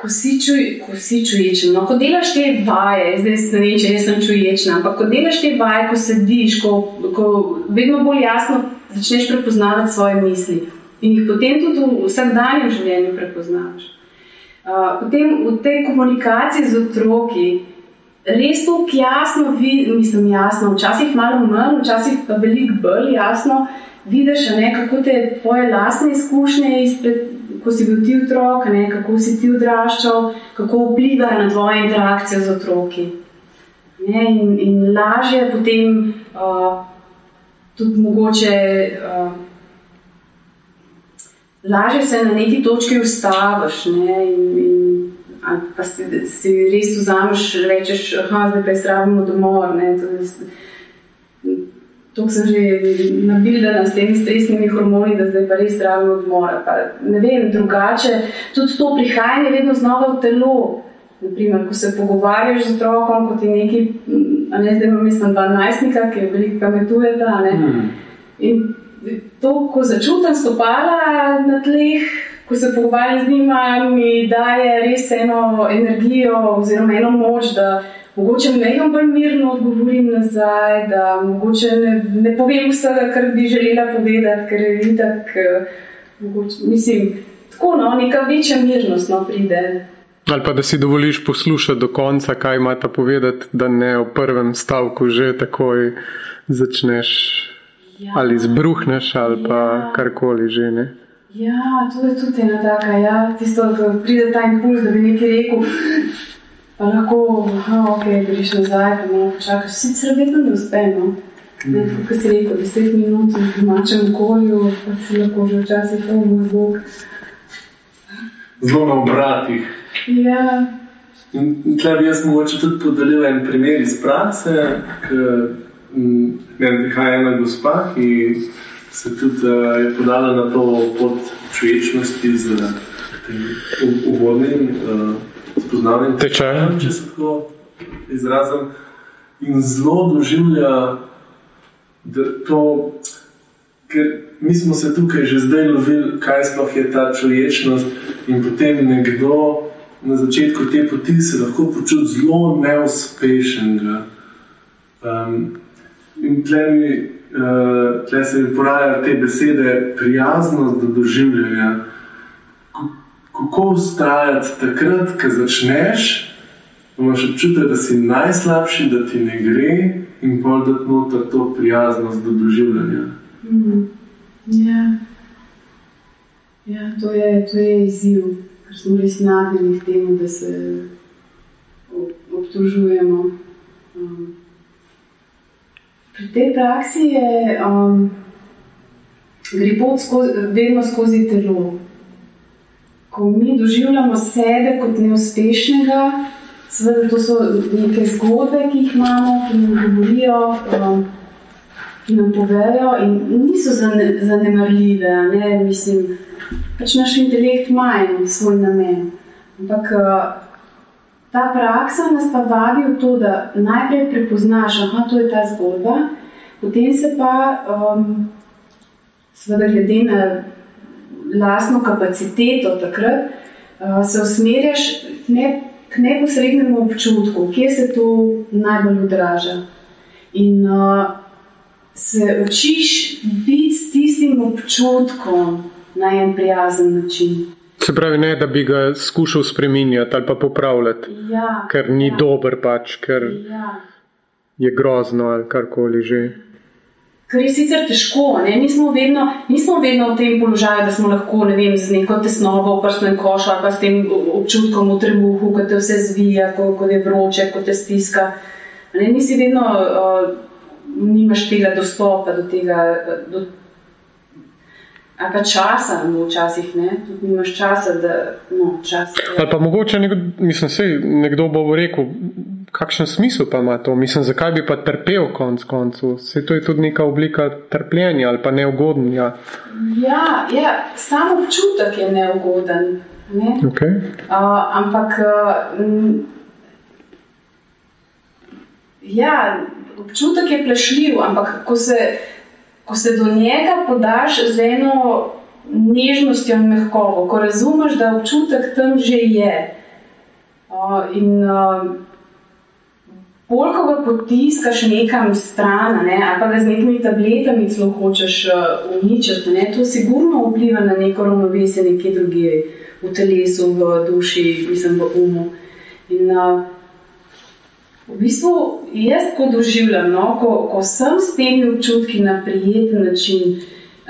Ko si, čuj, ko si čuječen, no, ko delaš te vaje, zdaj ne vem, če sem čuječen, ampak ko delaš te vaje, ko sediš, ko, ko vedno bolj jasno začneš prepoznavati svoje misli in jih potem tudi v vsakdanjem življenju prepoznaš. Potem v tej komunikaciji z otroki res to jasno vidiš, mislim, jasno, včasih malo manj, včasih pa veliko bolj jasno vidiš, ne, kako te tvoje lastne izkušnje izpred. Ko si bil ti otrok, ne, kako si ti odraščal, kako vplivajo na tvoje interakcije z otroki. Ne, in, in lažje potem uh, tudi mogoče. Uh, lažje se na neki točki ustaviš. Ne, in, in, pa si, si res vzameš, rečeš, da zdaj pa je zdravimo domov. To sem že nabildana s temi stresnimi hormoni, da zdaj pa res rabim odmora. Pa, ne vem, drugače, tudi to prihajanje vedno znova v telo. Naprimer, ko se pogovarjaš z otrokom, kot je neki, ne zdaj imam mislim, 12-nika, ki je veliko pametuje. Mm. In to, ko začutim stopala na tleh, ko se pogovarjam z njima, mi daje res eno energijo oziroma eno moč, da mogoče nekaj bolj mirno odgovorim nazaj, da mogoče ne, ne povem vsega, kar bi želela povedati, ker je vidik, mislim, tako no, neka večja mirnost no, pride. Ali pa da si dovoliš poslušati do konca, kaj ima ta povedati, da ne v prvem stavku že takoj začneš ja. ali zbruhneš ali pa ja. karkoli že. Ne? Ja, to je tudi ena taka, ja, tisto, da pride ta impuls, da bi nekaj rekel pa lahko, no, ok, greš nazaj, pa malo počakaš. Sicer vedno ne uspe, no. Ne, mm. kot si rekel, deset minut v domačem okolju, pa si lahko že včasih to moj bog. Zelo na obratih. Ja. In tle bi jaz mogoče tudi podelil en primer iz prakse, ker prihaja ena gospa, ki se tudi uh, je podala na to pot človečnosti z uvodnim uh, spoznavanjem tečaja, če se tako izrazim, in zelo doživlja, to, ker mi smo se tukaj že zdaj lovili, kaj sploh je ta človečnost, in potem nekdo na začetku te poti se lahko počuti zelo neuspešen. Um, in tle, mi, uh, tle se mi porajajo te besede, prijaznost do doživljanja kako ustrajati takrat, ko začneš, imaš občutek, da si najslabši, da ti ne gre, in pa da ti nota to prijaznost do doživljanja. Mm. Ja. Ja, to, je, to je izziv, ker smo res nagnjeni k temu, da se obtožujemo. Um, pri tej praksi je um, gre pot skozi, vedno skozi telo ko mi doživljamo sebe kot neuspešnega, seveda to so neke zgodbe, ki jih imamo, ki nam govorijo, um, ki nam povejo in niso zanemarljive. Ne? Mislim, pač naš intelekt ima svoj namen. Ampak uh, ta praksa nas pa vabi v to, da najprej prepoznaš, da je ta zgodba, potem se pa, um, seveda, glede na lastno kapaciteto takrat, uh, se usmerjaš ne, k neposrednemu občutku, kje se to najbolj odraža. In uh, se učiš biti s tistim občutkom na en prijazen način. Se pravi, ne da bi ga skušal spremenjati ali pa popravljati, ja, ker ni ja. dober, pač, ker ja. je grozno ali karkoli že. Kar je sicer težko, nismo vedno, nismo vedno v tem položaju, da smo lahko ne vem, z neko tesnobo v prsnem košu ali pa s tem občutkom v trebuhu, ko te vse zvija, ko, ko je vroče, ko te stiska. Ne, nisi vedno, uh, nimaš tega dostopa do tega. Do, A pa časa, no, včasih ne, tudi nimaš časa, da. No, čas, Ali pa mogoče, nekdo, mislim, sej, nekdo bo rekel, kakšen smisel pa ima to? Mislim, zakaj bi pa trpel konc koncu? Se to je tudi neka oblika trpljenja ali pa neugodnja. Ja, ja sam občutek je neugoden. Ne? Okay. Uh, ampak. Uh, ja, občutek je plešljiv, ampak ko se, ko se do njega podaš z eno nežnostjo in mehkobo, ko razumeš, da občutek tam že je. Uh, in, uh, bolj ko ga potiskaš nekam stran, ne, ali pa ga z nekimi tabletami celo hočeš uh, uničiti, ne, to sigurno vpliva na neko ravnovesje nekje drugje, v telesu, v duši, mislim, v umu. In, uh, v bistvu jaz tako doživljam, no, ko, ko sem s temi občutki na prijeten način,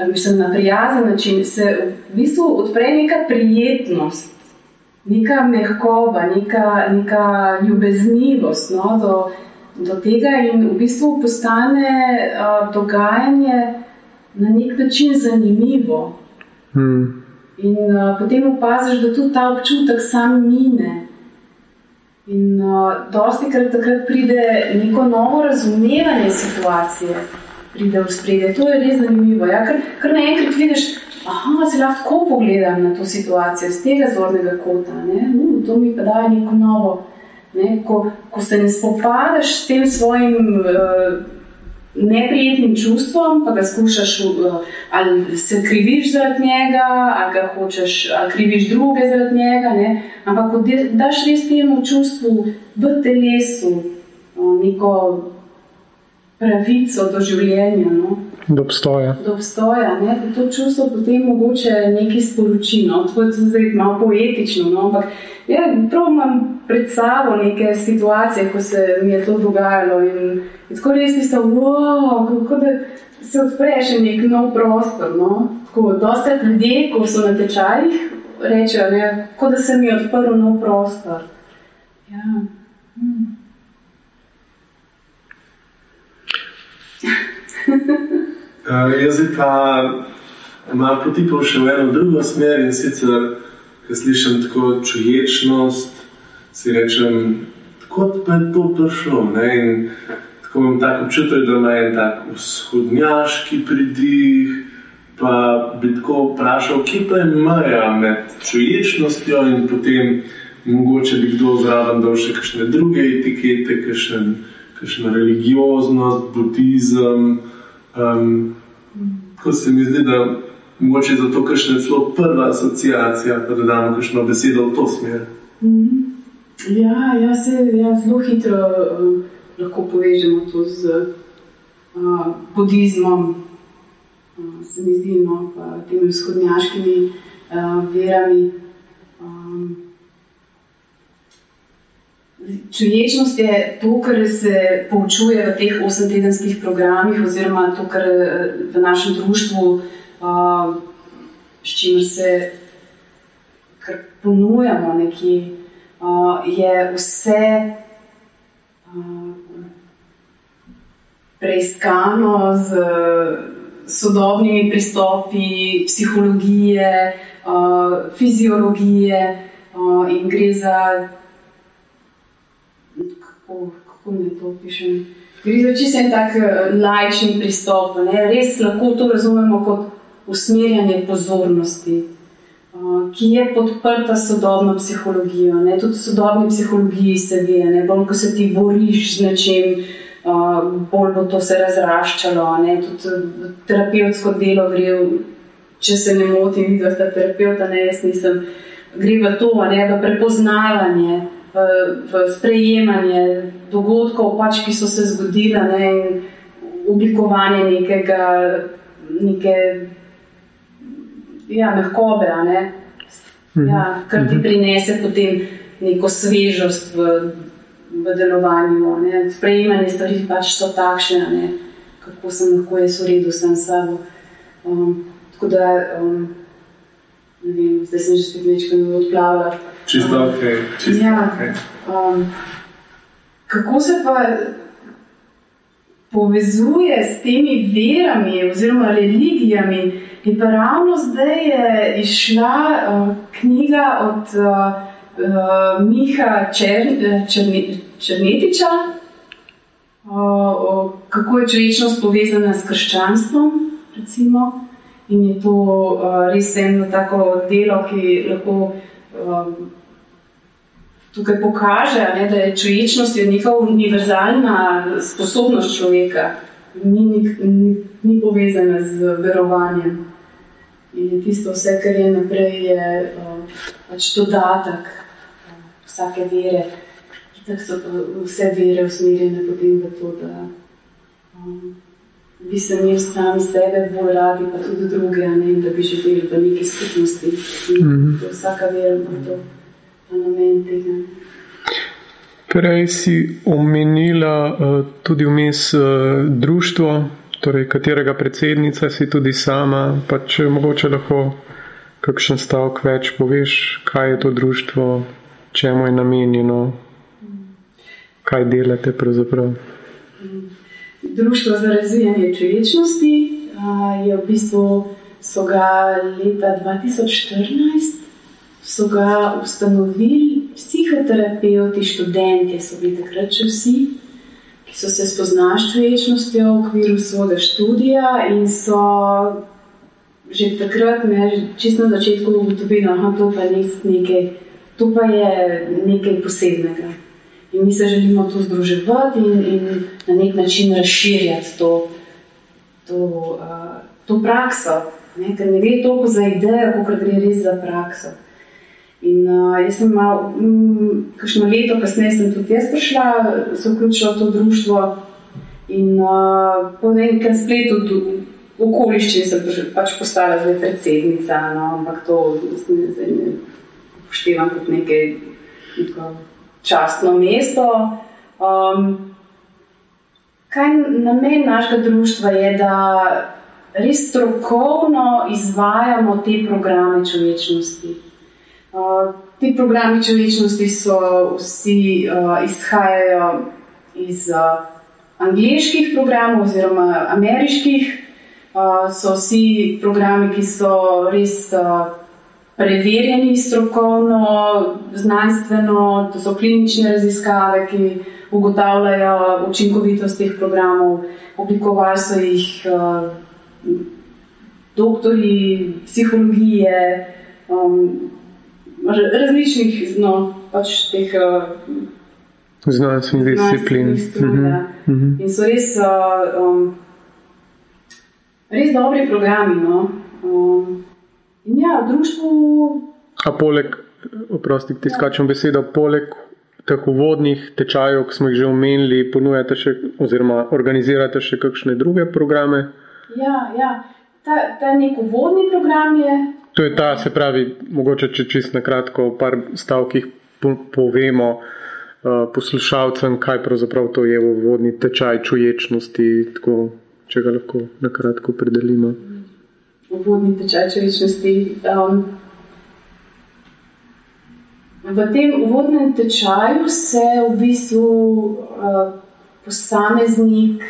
mislim, na prijazen način, se v bistvu odpre neka prijetnost neka mehkoba, neka, neka ljubeznivost no, do, do tega, in v bistvu postane uh, dogajanje na nek način zanimivo. Hmm. In uh, potem opaziš, da tudi ta občutek sam mine. In uh, dosti krat takrat pride neko novo razumevanje situacije. pride v spredje. To je res zanimivo. Ja? Ker, ker naenkrat vidiš, da se lahko pogledam na to situacijo z tega zornega kota. Uh, to mi pa daje neko novo. Ne? Ko, ko se ne spopadaš s tem svojim. Uh, neprijetnim čustvom, pa ga skušaš, uh, ali se kriviš zaradi njega, ali ga hočeš, ali kriviš druge zaradi njega. Ne? Ampak, ko daš res temu čustvu v telesu uh, neko pravico do življenja. No? Do obstoja. Do obstoja ne? da to čustvo potem mogoče nekaj sporoči. No? To je zdaj malo poetično. No? Ampak, ja, prav imam pred sabo neke situacije, ko se mi je to dogajalo. In, in tako res ti so, wow, kako da se odpreš nek nov prostor. No? Tako, dosta ljudi, ko so na tečajih, rečejo, ne, kot da se mi je odprl nov prostor. Ja. Hmm. <laughs> uh, jaz pa imam poti pa še v eno drugo smer in sicer, ker slišim tako čuječnost, si rečem, kot pa je to prišlo. Ne? In tako imam tako občutek, da ima en tak vzhodnjaški pridih. Pa bi tako vprašal, kje pa je meja med čuječnostjo in potem mogoče bi kdo zraven dal še kakšne druge etikete, kakšen, kakšna religioznost, budizem. Um, tako se mi zdi, da mogoče zato kakšna celo prva asociacija, da dodamo kakšno besedo v to smer. Mm. Ja, ja, se, ja zelo hitro uh, lahko povežemo to z uh, budizmom, uh, se mi zdi, no, pa temi vzhodnjaškimi uh, verami. Um, Čuječnost je to, kar se poučuje v teh osemtedenskih programih, oziroma to, kar v našem društvu, uh, s čimer se ponujamo, nekje uh, je vse uh, preiskano z sodobnimi pristopi psihologije, uh, fiziologije uh, in gre za. Kako, mi to pišem? Gre za čisto en tak lajčni pristop. Ne? Res lahko to razumemo kot usmerjanje pozornosti ki je podprta sodobno psihologijo. Ne? Tudi v sodobni psihologiji se ve, da bolj ko se ti boriš z nečim, bolj bo to se razraščalo. Ne? Tudi terapevtsko delo gre, če se ne motim, da ste terapeuta, ne jaz nisem. Gre v to, ne, v prepoznavanje, v, v sprejemanje dogodkov, pač, ki so se zgodili, ne, in oblikovanje nekega, neke ja, mehkobe, ne? Mhm. ja, kar ti mhm. prinese potem neko svežost v, v delovanju. Ne? Sprejemanje stvari pač so takšne, ne? kako sem lahko jaz v redu sam s sabo. Um, tako da, um, ne vem, zdaj sem že spet nekaj odplavila. Čisto um, ok. Čisto ja, okay. Um, kako se pa povezuje s temi verami oziroma religijami? In pa ravno zdaj je izšla uh, knjiga od uh, uh, Miha Čer, Černe, Črnetiča, uh, kako je človečnost povezana s krščanstvom. Recimo. In je to uh, res eno tako delo, ki lahko um, tukaj pokaže, ne, da je človečnost neka univerzalna sposobnost človeka, ni, ni, ni povezana z verovanjem. In tisto, vse, kar je naprej, je uh, pač dodatek uh, vsake vere. Tako so vse vere usmerjene potem v to, da um, bi se mi sami sebe bolj radi, pa tudi druge, ne, da bi živeli v neki skupnosti. Mm -hmm. Vsaka vera ima to namen tega. Prej si omenila uh, tudi vmes uh, društvo torej, katerega predsednica si tudi sama, pa če mogoče lahko kakšen stavek več poveš, kaj je to društvo, čemu je namenjeno, kaj delate pravzaprav. Društvo za razvijanje človečnosti je v bistvu so ga leta 2014 so ga ustanovili psihoterapeuti, študenti, so bili takrat še vsi, ki so se spoznali s človečnostjo v okviru svojega študija in so že takrat, ne, čisto na začetku, ugotovili, da to pa res nekaj, to pa je nekaj posebnega. In mi se želimo to združevati in, in na nek način razširjati to, to, uh, to prakso. Ne, ker ne gre toliko za idejo, kot gre res za prakso. In uh, jaz sem malo, mm, kakšno leto kasneje, sem tudi jaz prišla, se vključila v to društvo. In uh, po nekem spletu okoliščin sem pač postala zdaj predsednica, no, ampak to zdaj ne upoštevam kot nekaj neko častno mesto. Um, kaj namen našega društva je, da res strokovno izvajamo te programe človečnosti. Uh, ti programi človečnosti so vsi uh, izhajajo iz uh, angliških programov oziroma ameriških. Uh, so vsi programi, ki so res uh, preverjeni strokovno, znanstveno, to so klinične raziskave, ki ugotavljajo učinkovitost teh programov. Oblikovali so jih uh, doktori psihologije, um, različnih no, pač teh uh, znanstvenih disciplin. Mhm. Ja. In so res, uh, um, res dobri programi. No. Um, ja, v društvu. A poleg, oprosti, ti ja. skačem besedo, poleg teh uvodnih tečajev, ki smo jih že omenili, ponujate še, oziroma organizirate še kakšne druge programe? Ja, ja. Ta, ta nek vodni program je. To je ta, se pravi, mogoče če čist na kratko, v par stavkih povemo uh, poslušalcem, kaj pravzaprav to je vodni tečaj čuječnosti, tako, če ga lahko na kratko predelimo. Vodni tečaj čuječnosti. Um, v tem vodnem tečaju se v bistvu uh, posameznik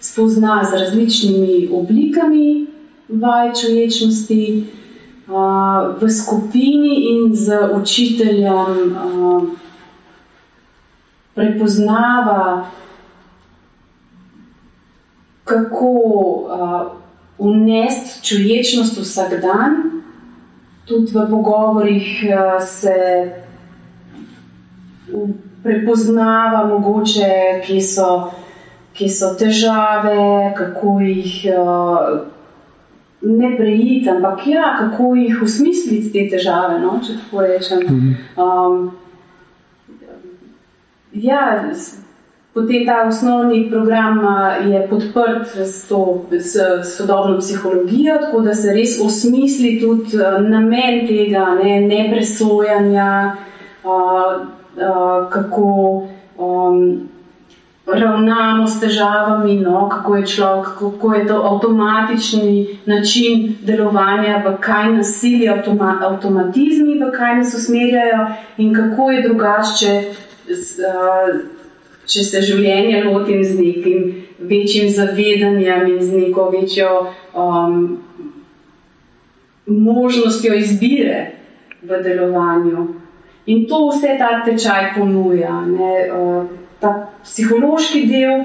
spozna z različnimi oblikami vaj človečnosti v skupini in z učiteljem prepoznava, kako unesti človečnost vsak dan. Tudi v pogovorih se prepoznava, mogoče, kje so kje so težave, kako jih uh, ne prejiti, ampak ja, kako jih usmisliti te težave. No, če tako rečem. Um, ja, potem ta osnovni program je podprt s, to, s sodobno psihologijo, tako da se res osmisli tudi namen tega, ne, ne presojanja, uh, uh, kako. Um, ravnamo s težavami, no, kako je človek, kako je to avtomatični način delovanja, v kaj nas sili avtoma, avtomatizmi, v kaj nas usmerjajo in kako je drugače, če se življenje lotim z nekim večjim zavedanjem in z neko večjo um, možnostjo izbire v delovanju. In to vse ta tečaj ponuja. Ne, uh, ta psihološki del,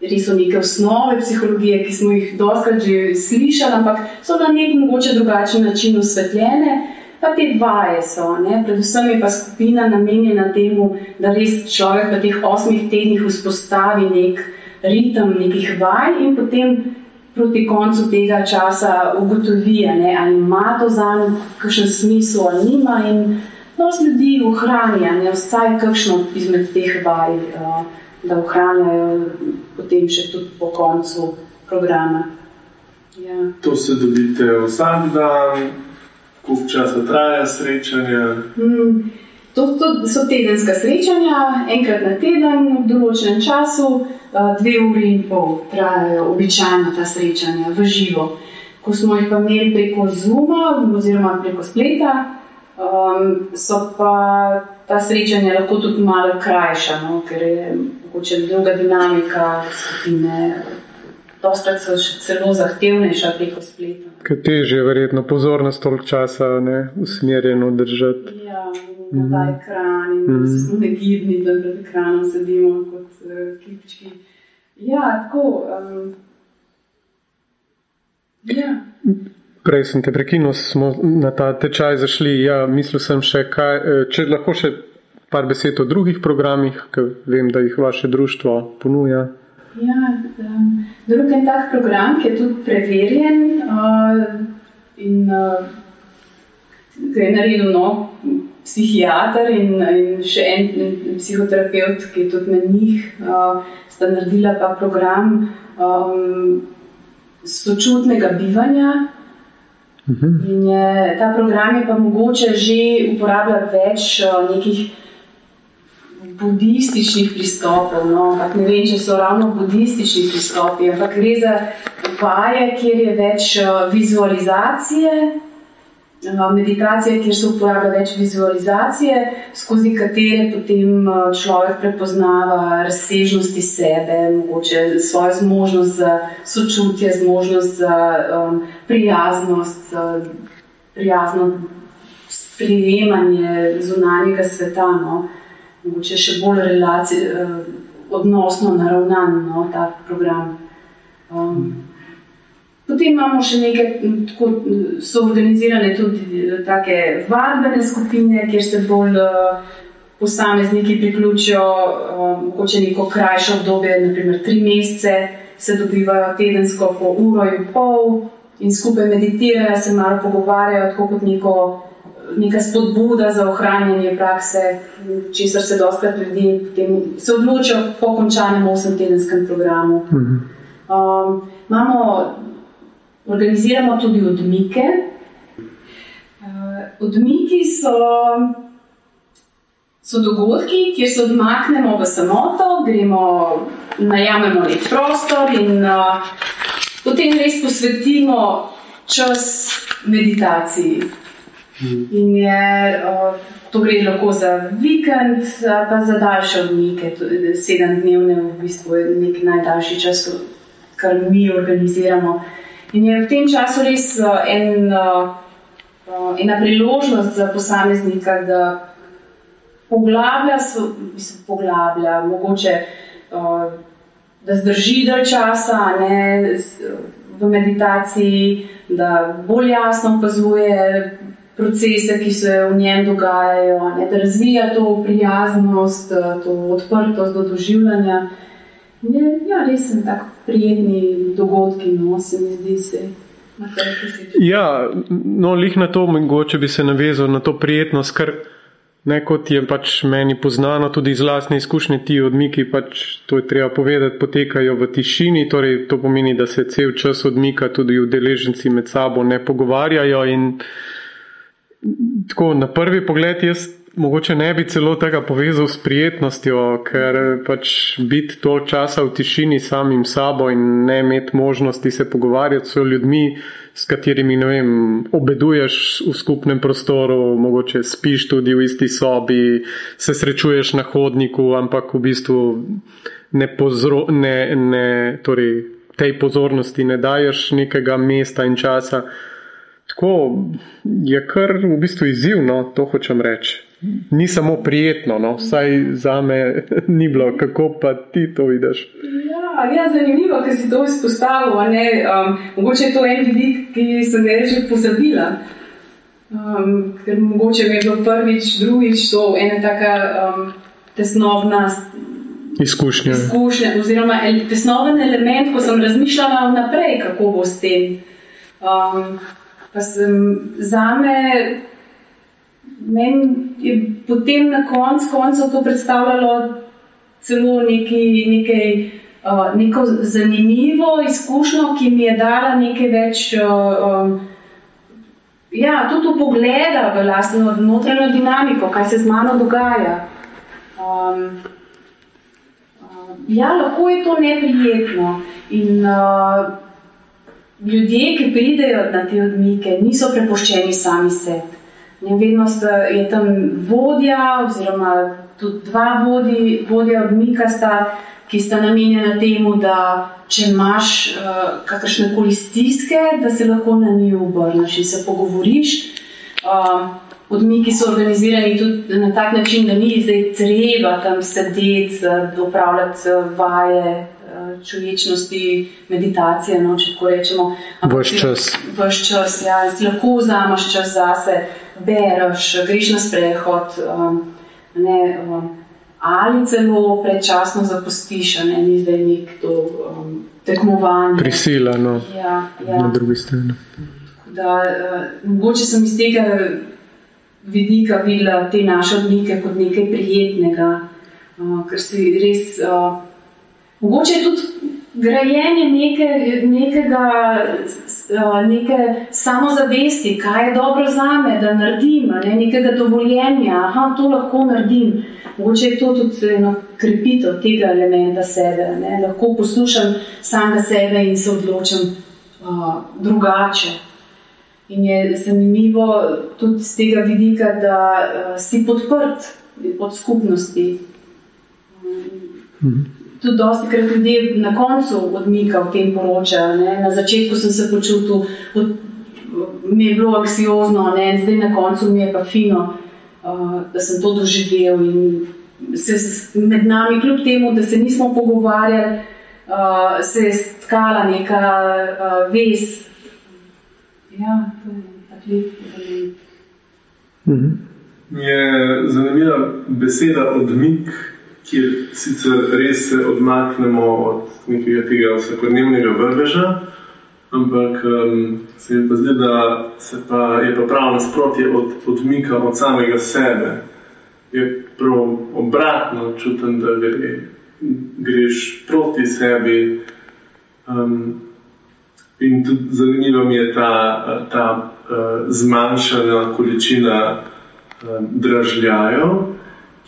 res so neke osnove psihologije, ki smo jih doskrat že slišali, ampak so na nek mogoče drugačen način osvetljene. Pa te vaje so, ne? predvsem je pa skupina namenjena temu, da res človek v teh osmih tednih vzpostavi nek ritem nekih vaj in potem proti koncu tega časa ugotovi, ne? ali ima to za njim kakšen smisel ali nima. In dosti ljudi ohranja ne, vsaj kakšno izmed teh vaj, uh, da ohranjajo potem še tudi po koncu programa. Ja. To se dobite vsak dan, koliko časa traja srečanje? Mm. To, to so tedenska srečanja, enkrat na teden, v določenem času, dve uri in pol trajajo običajno ta srečanja v živo. Ko smo jih pa imeli preko Zuma oziroma preko spleta, Um, so pa ta srečanja lahko tudi malo krajša, no, ker je mogoče druga dinamika skupine. Dostakrat so še celo zahtevnejša preko spleta. Kaj teže je verjetno pozornost toliko časa ne, usmerjeno držati. Ja, na ta ekran in mm -hmm. smo negibni, da pred ekranom sedimo kot uh, klipčki. Ja, tako. Um, ja. Prej sem te prekinil, smo na ta tečaj zašli. Ja, mislil sem še, kaj, eh, če lahko še par besed o drugih programih, ker vem, da jih vaše društvo ponuja. Ja, um, drug en tak program, ki je tudi preverjen uh, in uh, ga je naredil no, psihiater in, in še en psihoterapeut, ki je tudi med njih, uh, sta naredila pa program um, sočutnega bivanja. In je, ta program je pa mogoče že uporabljati več uh, nekih budističnih pristopov. No, ne vem, če so ravno budistični pristopi, ampak gre za vaje, kjer je več uh, vizualizacije, uh, meditacije, kjer se uporablja več vizualizacije, skozi katere potem uh, človek prepoznava razsežnosti sebe, mogoče svojo zmožnost za sočutje, zmožnost za um, prijaznost, za prijazno sprejemanje zunanjega sveta. No mogoče še bolj relaci, eh, odnosno naravnan no, ta program. Um, potem imamo še nekaj, tako so organizirane tudi eh, take vadbene skupine, kjer se bolj uh, posamezniki priključijo, um, mogoče neko krajše obdobje, naprimer tri mesece, se dobivajo tedensko po uro in pol in skupaj meditirajo, se malo pogovarjajo, tako kot neko neka spodbuda za ohranjanje prakse, česar se dostakrat ljudi se odločijo po končanem osem-tedenskem programu. Um, imamo, organiziramo tudi odmike. Uh, odmiki so, so dogodki, kjer se odmaknemo v samoto, gremo, najamemo nek prostor in uh, potem res posvetimo čas meditaciji. In je, to gre lahko za vikend, pa za daljše odmike, sedem dnevne, v bistvu je nekaj najdaljši čas, kar mi organiziramo. In je v tem času res en, ena priložnost za posameznika, da poglablja, mislim, poglablja mogoče, da zdrži dalj časa ne, v meditaciji, da bolj jasno opazuje procese, ki se v njem dogajajo, ne, da razvija to prijaznost, to odprtost do doživljanja. Je, ja, res so tako prijetni dogodki, no se mi zdi se. Ja, no, lih na to, mogoče bi se navezal na to prijetnost, ker ne kot je pač meni poznano, tudi iz vlastne izkušnje ti odmiki, pač to je treba povedati, potekajo v tišini, torej to pomeni, da se cel čas odmika, tudi udeleženci med sabo ne pogovarjajo in tako na prvi pogled jaz mogoče ne bi celo tega povezal s prijetnostjo, ker pač biti toliko časa v tišini samim sabo in ne imeti možnosti se pogovarjati s ljudmi, s katerimi vem, obeduješ v skupnem prostoru, mogoče spiš tudi v isti sobi, se srečuješ na hodniku, ampak v bistvu ne, pozro, ne, ne torej, tej pozornosti ne daješ nekega mesta in časa. Tako je kar v bistvu izzivno, to hočem reči. Ni samo prijetno, no? vsaj za me <laughs> ni bilo, kako pa ti to vidiš. Ja, ja zanimivo, da si to izpostavil. Um, mogoče je to en vidik, ki sem ga že pozabila. Um, ker mogoče mi je bilo prvič, drugič to ena taka um, tesnobna izkušnja. izkušnja. Oziroma, tesnoben element, ko sem razmišljala vnaprej, kako bo s tem. Um, Pa sem za me, meni je potem na koncu koncev to predstavljalo celo nekaj, nekaj, uh, neko zanimivo izkušnjo, ki mi je dala nekaj več. Uh, Ja, tudi pogleda v lastno notranjo dinamiko, kaj se z mano dogaja. Um, uh, ja, lahko je to neprijetno. In, uh, ljudje, ki pridejo na te odmike, niso prepuščeni sami sebi. Vedno je tam vodja, oziroma tudi dva vodi, vodja odmika, sta, ki sta namenjena temu, da če imaš uh, kakršne koli stiske, da se lahko na njih obrneš in se pogovoriš. Uh, odmiki so organizirani tudi na tak način, da ni zdaj treba tam sedeti, uh, opravljati uh, vaje, čuječnosti, meditacije, no, če tako rečemo. Vaš čas. Vaš čas, ja, si lahko vzameš čas zase, bereš, greš na sprehod. Um, ne, um, ali celo predčasno zapustiš, ne, ni zdaj nek to um, tekmovanje. Prisila, no, ja, ja. na drugi strani. Da, uh, mogoče sem iz tega vidika videla te naše odmike kot nekaj prijetnega, uh, ker si res. Uh, mogoče je tudi grajenje neke, nekega, neke samozavesti, kaj je dobro za me, da naredim, ne, nekega dovoljenja, da to lahko naredim. Mogoče je to tudi eno krepitev tega elementa sebe. Ne? Lahko poslušam samega sebe in se odločim uh, drugače. In je zanimivo tudi z tega vidika, da uh, si podprt od skupnosti. Um, tudi dosti krat ljudi na koncu odmika v tem poročajo. Na začetku sem se počutil, mi je bilo aksiozno, ne? zdaj na koncu mi je pa fino. Uh, da sem to doživel in se med nami, kljub temu, da se nismo pogovarjali, uh, se je stkala neka uh, vez. Ja, to je tako lepo. Mhm. Je zanimiva beseda odmik, kjer sicer res se odmaknemo od nekega tega vsakodnevnega vrveža. Ampak um, se mi pa zdi, da se pa je pa prav nasprotje od odmika od samega sebe. Je prav obratno, čutim, da gre, greš proti sebi. Um, in tudi zanimiva mi je ta, ta uh, zmanjšana količina um, dražljajev,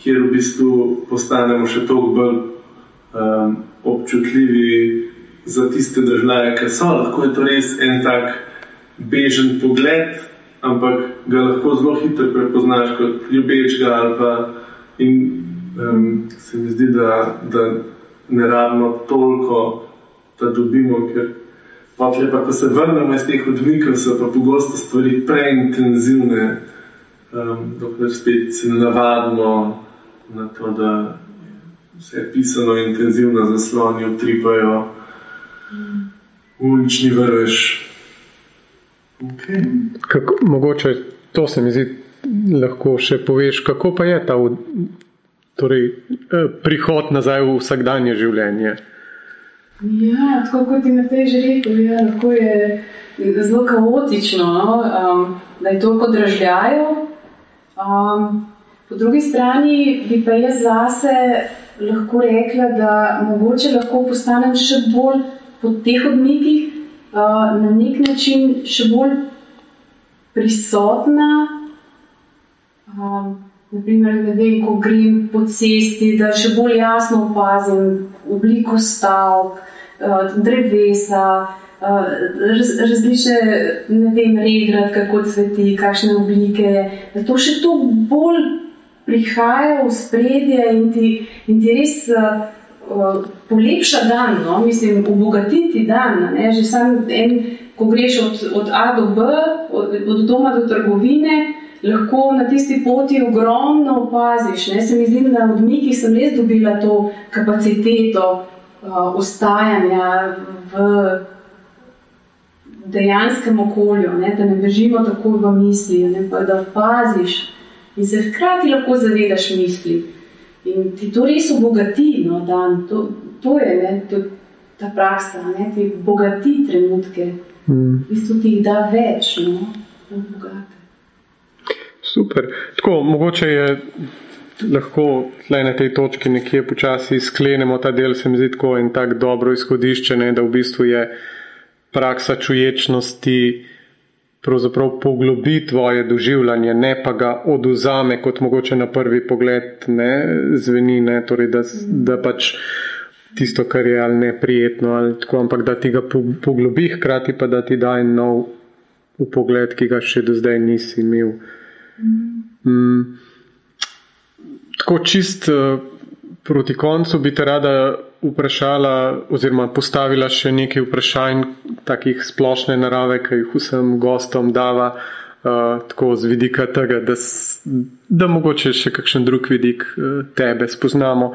kjer v bistvu postanemo še toliko bolj um, občutljivi za tiste države, ki so. Lahko je to res en tak bežen pogled, ampak ga lahko zelo hitro prepoznaš kot ljubečega. In um, se mi zdi, da, da ne rabimo toliko, da dobimo. Ker pa, ko se vrnemo iz teh odmikov, so pa pogosto stvari preintenzivne, um, dokler spet se navadimo na to, da vse je pisano intenzivno, zasloni utripajo ulični vrvež. Okay. Kako, mogoče to se mi zdi, lahko še poveš, kako pa je ta torej, eh, prihod nazaj v vsakdanje življenje. Ja, tako kot ti na tej že rekel, ja, lahko je zelo kaotično, no? um, da je toliko dražljajo. Um, po drugi strani bi pa jaz zase lahko rekla, da mogoče lahko postanem še bolj po teh odmikih uh, na nek način še bolj prisotna. Um, naprimer, vem, ko grem po cesti, da še bolj jasno opazim obliko stavb, uh, drevesa. Uh, raz, različne, ne vem, regrat, kako cveti, kakšne oblike. Da to še to bolj prihaja v spredje in ti, in ti res uh, polepša dan, no? mislim, obogatiti dan. Ne? Že sam en, ko greš od, od A do B, od, od doma do trgovine, lahko na tisti poti ogromno opaziš. Ne? Se mi zdi, da na odmikih sem res dobila to kapaciteto uh, ostajanja v dejanskem okolju, ne? da ne bežimo tako v misli, ne? pa da opaziš in se hkrati lahko zavedaš misli. In ti to res obogati, no, dan, to, to je ne, to, ta praksa, da ti bogati trenutke, mm. in ti jih da več, no, bogate. Super. Tako, mogoče je lahko na tej točki nekje počasi sklenemo ta del, se mi zdi tako in tako dobro izhodišče, ne, da v bistvu je praksa čuječnosti pravzaprav poglobi tvoje doživljanje, ne pa ga oduzame, kot mogoče na prvi pogled ne zveni, ne, torej da, da pač tisto, kar je ali neprijetno, ali tako, ampak da ti ga poglobi, hkrati pa da ti da en nov pogled, ki ga še do zdaj nisi imel. Mm. Tako čist uh, proti koncu bi te rada vprašala, oziroma postavila še nekaj vprašanj, takih splošne narave, ki jih vsem gostom dava, uh, tako z vidika tega, da, da mogoče še kakšen drug vidik uh, tebe spoznamo.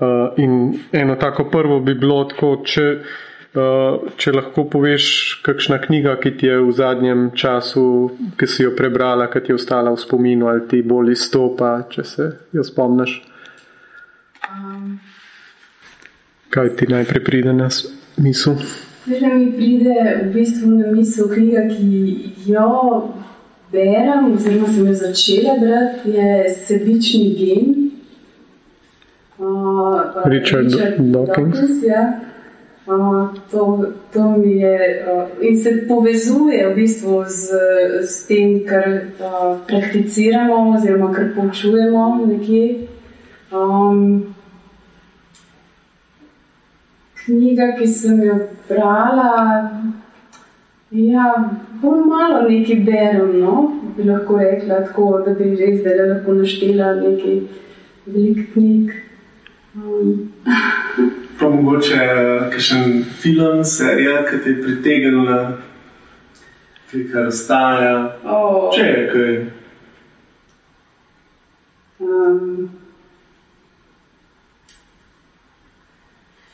Uh, in eno tako prvo bi bilo tako, če, uh, če lahko poveš, kakšna knjiga, ki ti je v zadnjem času, ki si jo prebrala, ki ti je ostala v spominu ali ti bolj izstopa, če se jo spomniš. Um, Kaj ti najprej pride na misel? Zdaj mi pride v bistvu na misel knjiga, ki jo berem, oziroma sem jo začela brati, je Sebični gen. Uh, pa Richard Dawkins. ja. Uh, to, to mi je uh, in se povezuje v bistvu z, z tem, kar uh, prakticiramo, oziroma kar poučujemo nekje. Um, knjiga, ki sem jo brala, ja, bolj malo nekaj berem, no? bi lahko rekla tako, da bi res zdaj lahko naštela nekaj velikih knjig. Um, Pa mogoče kakšen film, serija, ki te je pritegnila, ki kar ostaja. oh, Če je kaj. um,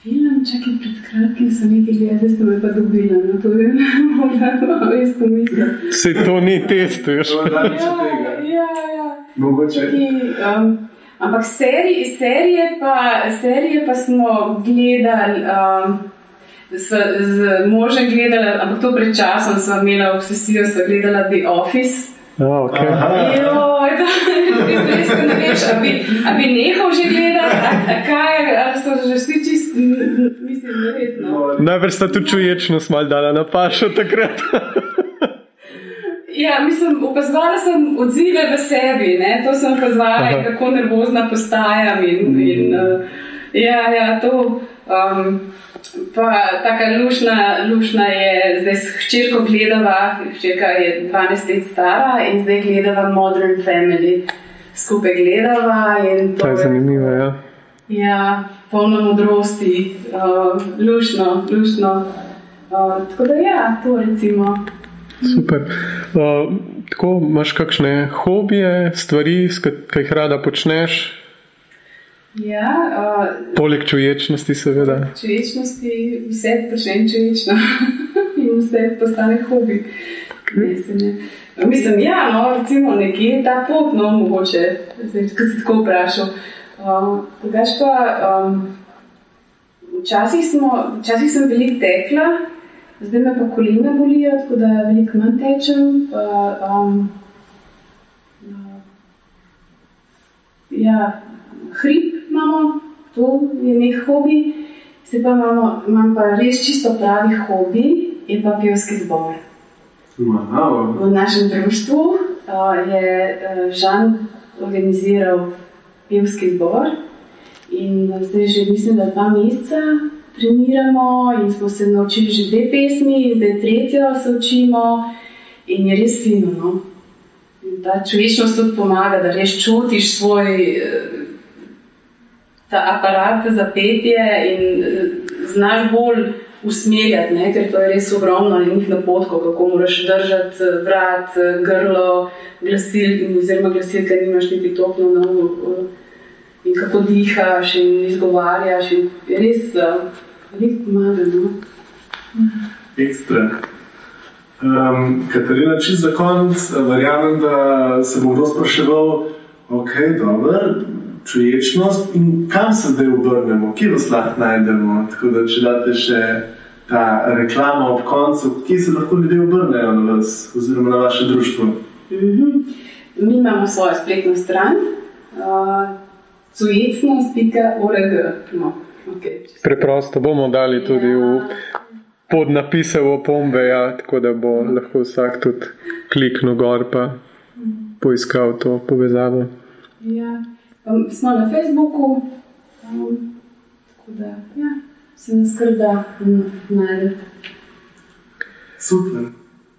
Film, čakaj, pred kratkim sem nekaj gledala, zdaj ste me pa dobila, no to bi <laughs> mogla res pomisliti. Se to ni test, veš? Je Ja, ja, ja. Mogoče. Um, ampak serije, serije, pa, serije pa smo gledali. Um, S, z možem gledala, ampak to pred časom sem imela obsesijo, sem gledala The Office. Oh, okay. Joj, da, ti res ne veš, a bi, a bi nehal že gledati, a, a kaj, ali so že vsi čist, mislim, da res. No. Najbrž sta tu čuječnost mal dala na pašo takrat. Ja, mislim, opazovala sem odzive v sebi, ne? to sem opazovala, Aha. kako nervozna postajam. In, in, uh, ja, ja, to. Um, pa taka lušna, lušna je, zdaj s hčerko gledava, hčerka je 12 let stara in zdaj gledava Modern Family. Skupaj gledava in to To je zanimivo, ja. Ja, polno modrosti, uh, lušno, lušno. Uh, tako da ja, to recimo. Super. Uh, tako imaš kakšne hobije, stvari, ki jih rada počneš, Ja, uh, poleg čuječnosti, seveda. Človečnosti, vse počnem čovečno <laughs> in vse postane hobi. Ne, se ne. Mislim, ja, no, recimo nekje ta pot, no, mogoče, zdaj, ko si tako vprašal. Um, Drugač pa, um, včasih, smo, včasih sem veliko tekla, zdaj me pa kolena bolijo, tako da veliko manj tečem. Pa, um, ja, hrib imamo, to je nek hobi. Zdaj pa imamo, imam pa res čisto pravi hobi, je pa pevski zbor. Wow. V našem društvu uh, je uh, Žan organiziral pevski zbor in uh, zdaj že mislim, da dva meseca treniramo in smo se naučili že dve pesmi, zdaj tretjo se učimo in je res fino. No? In ta človečnost tudi pomaga, da res čutiš svoj eh, ta aparat za petje in eh, znaš bolj usmerjati, ne? ker to je res ogromno enih napotkov, kako moraš držati eh, vrat, eh, grlo, glasil, oziroma glasilke nimaš niti topno na uho. In kako dihaš in izgovarjaš, in je res uh, veliko pomaga. No? Ekstra. Um, Katarina, čist za konec, verjamem, da se bo kdo spraševal, ok, dobro, čuječnost in kam se zdaj obrnemo, kje vas lahko najdemo. Tako da, če date še ta reklama ob koncu, kje se lahko ljudje obrnejo na vas oziroma na vaše društvo. Mhm. Mi imamo svojo spletno stran, uh, cujecnost.org. No, okay. Preprosto bomo dali tudi v podnapise v opombe, ja, tako da bo lahko vsak tudi kliknil gor pa poiskal to povezavo. ja. um, smo na Facebooku, um, tako da ja, se nas kar da mm, najdete. Super.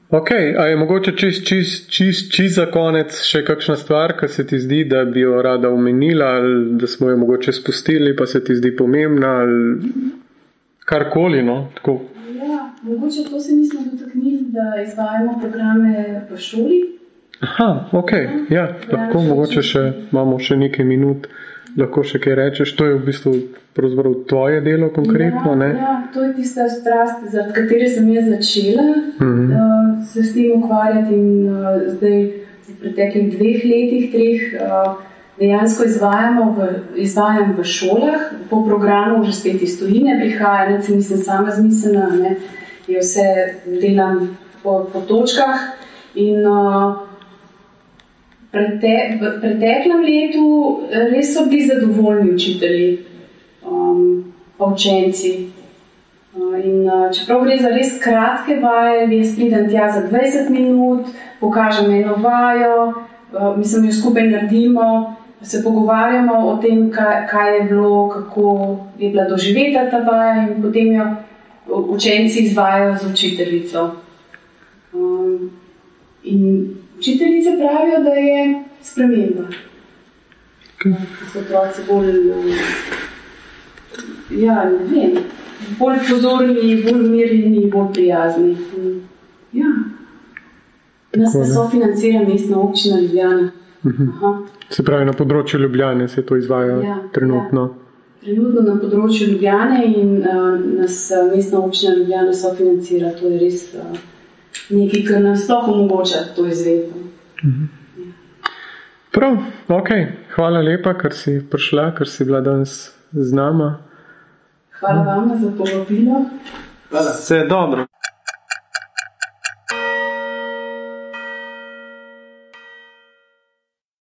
Ok, a je mogoče čist, čist, čist, čist za konec še kakšna stvar, ki se ti zdi, da bi jo rada omenila, ali da smo jo mogoče spustili, pa se ti zdi pomembna, ali karkoli. No? Tako. Ja, mogoče to se nismo dotaknili, da izvajamo programe v šoli. Aha, ok, ja, lahko Ja, mogoče še imamo še nekaj minut, lahko še kaj rečeš, to je v bistvu tvoje delo konkretno. Ja, ja, to je tista strast, zaradi katere sem jaz začela uh -huh. uh, se s tem ukvarjati. In, uh, zdaj, v preteklih dveh letih, treh, uh, dejansko izvajamo v, izvajam v šolah, po programu že spet iz tujine prihaja, ne, nisem sama zmislena, ne, je vse delam po, po točkah. In, uh, prete, v preteklem letu res so bili zadovoljni učitelji, um, učenci. Uh, in, uh, čeprav gre za res kratke vaje, jaz pridem tja za 20 minut, pokažem eno vajo, uh, mi se jo skupaj naredimo, se pogovarjamo o tem, kaj, kaj je bilo, kako je bila doživeta ta vaja, in potem jo učenci izvajo z učiteljico. Um, in Učiteljice pravijo, da je sprememba. Okay. Da so otroci bolj, ja, vem, bolj pozorni, bolj mirni, bolj prijazni. Ja. Nas pa so financira mestna občina Ljubljana. Mhm. Se pravi, na področju Ljubljane se to izvaja ja, trenutno. Ja. Trenutno na področju Ljubljane in uh, nas mestna občina Ljubljana sofinancira. To je res. Uh, nekaj, kar nam sploh omogoča to izvedbo. Mhm. Prav, ok. Hvala lepa, ker si prišla, ker si bila danes z nama. Hvala vam za povabilo. Vse dobro.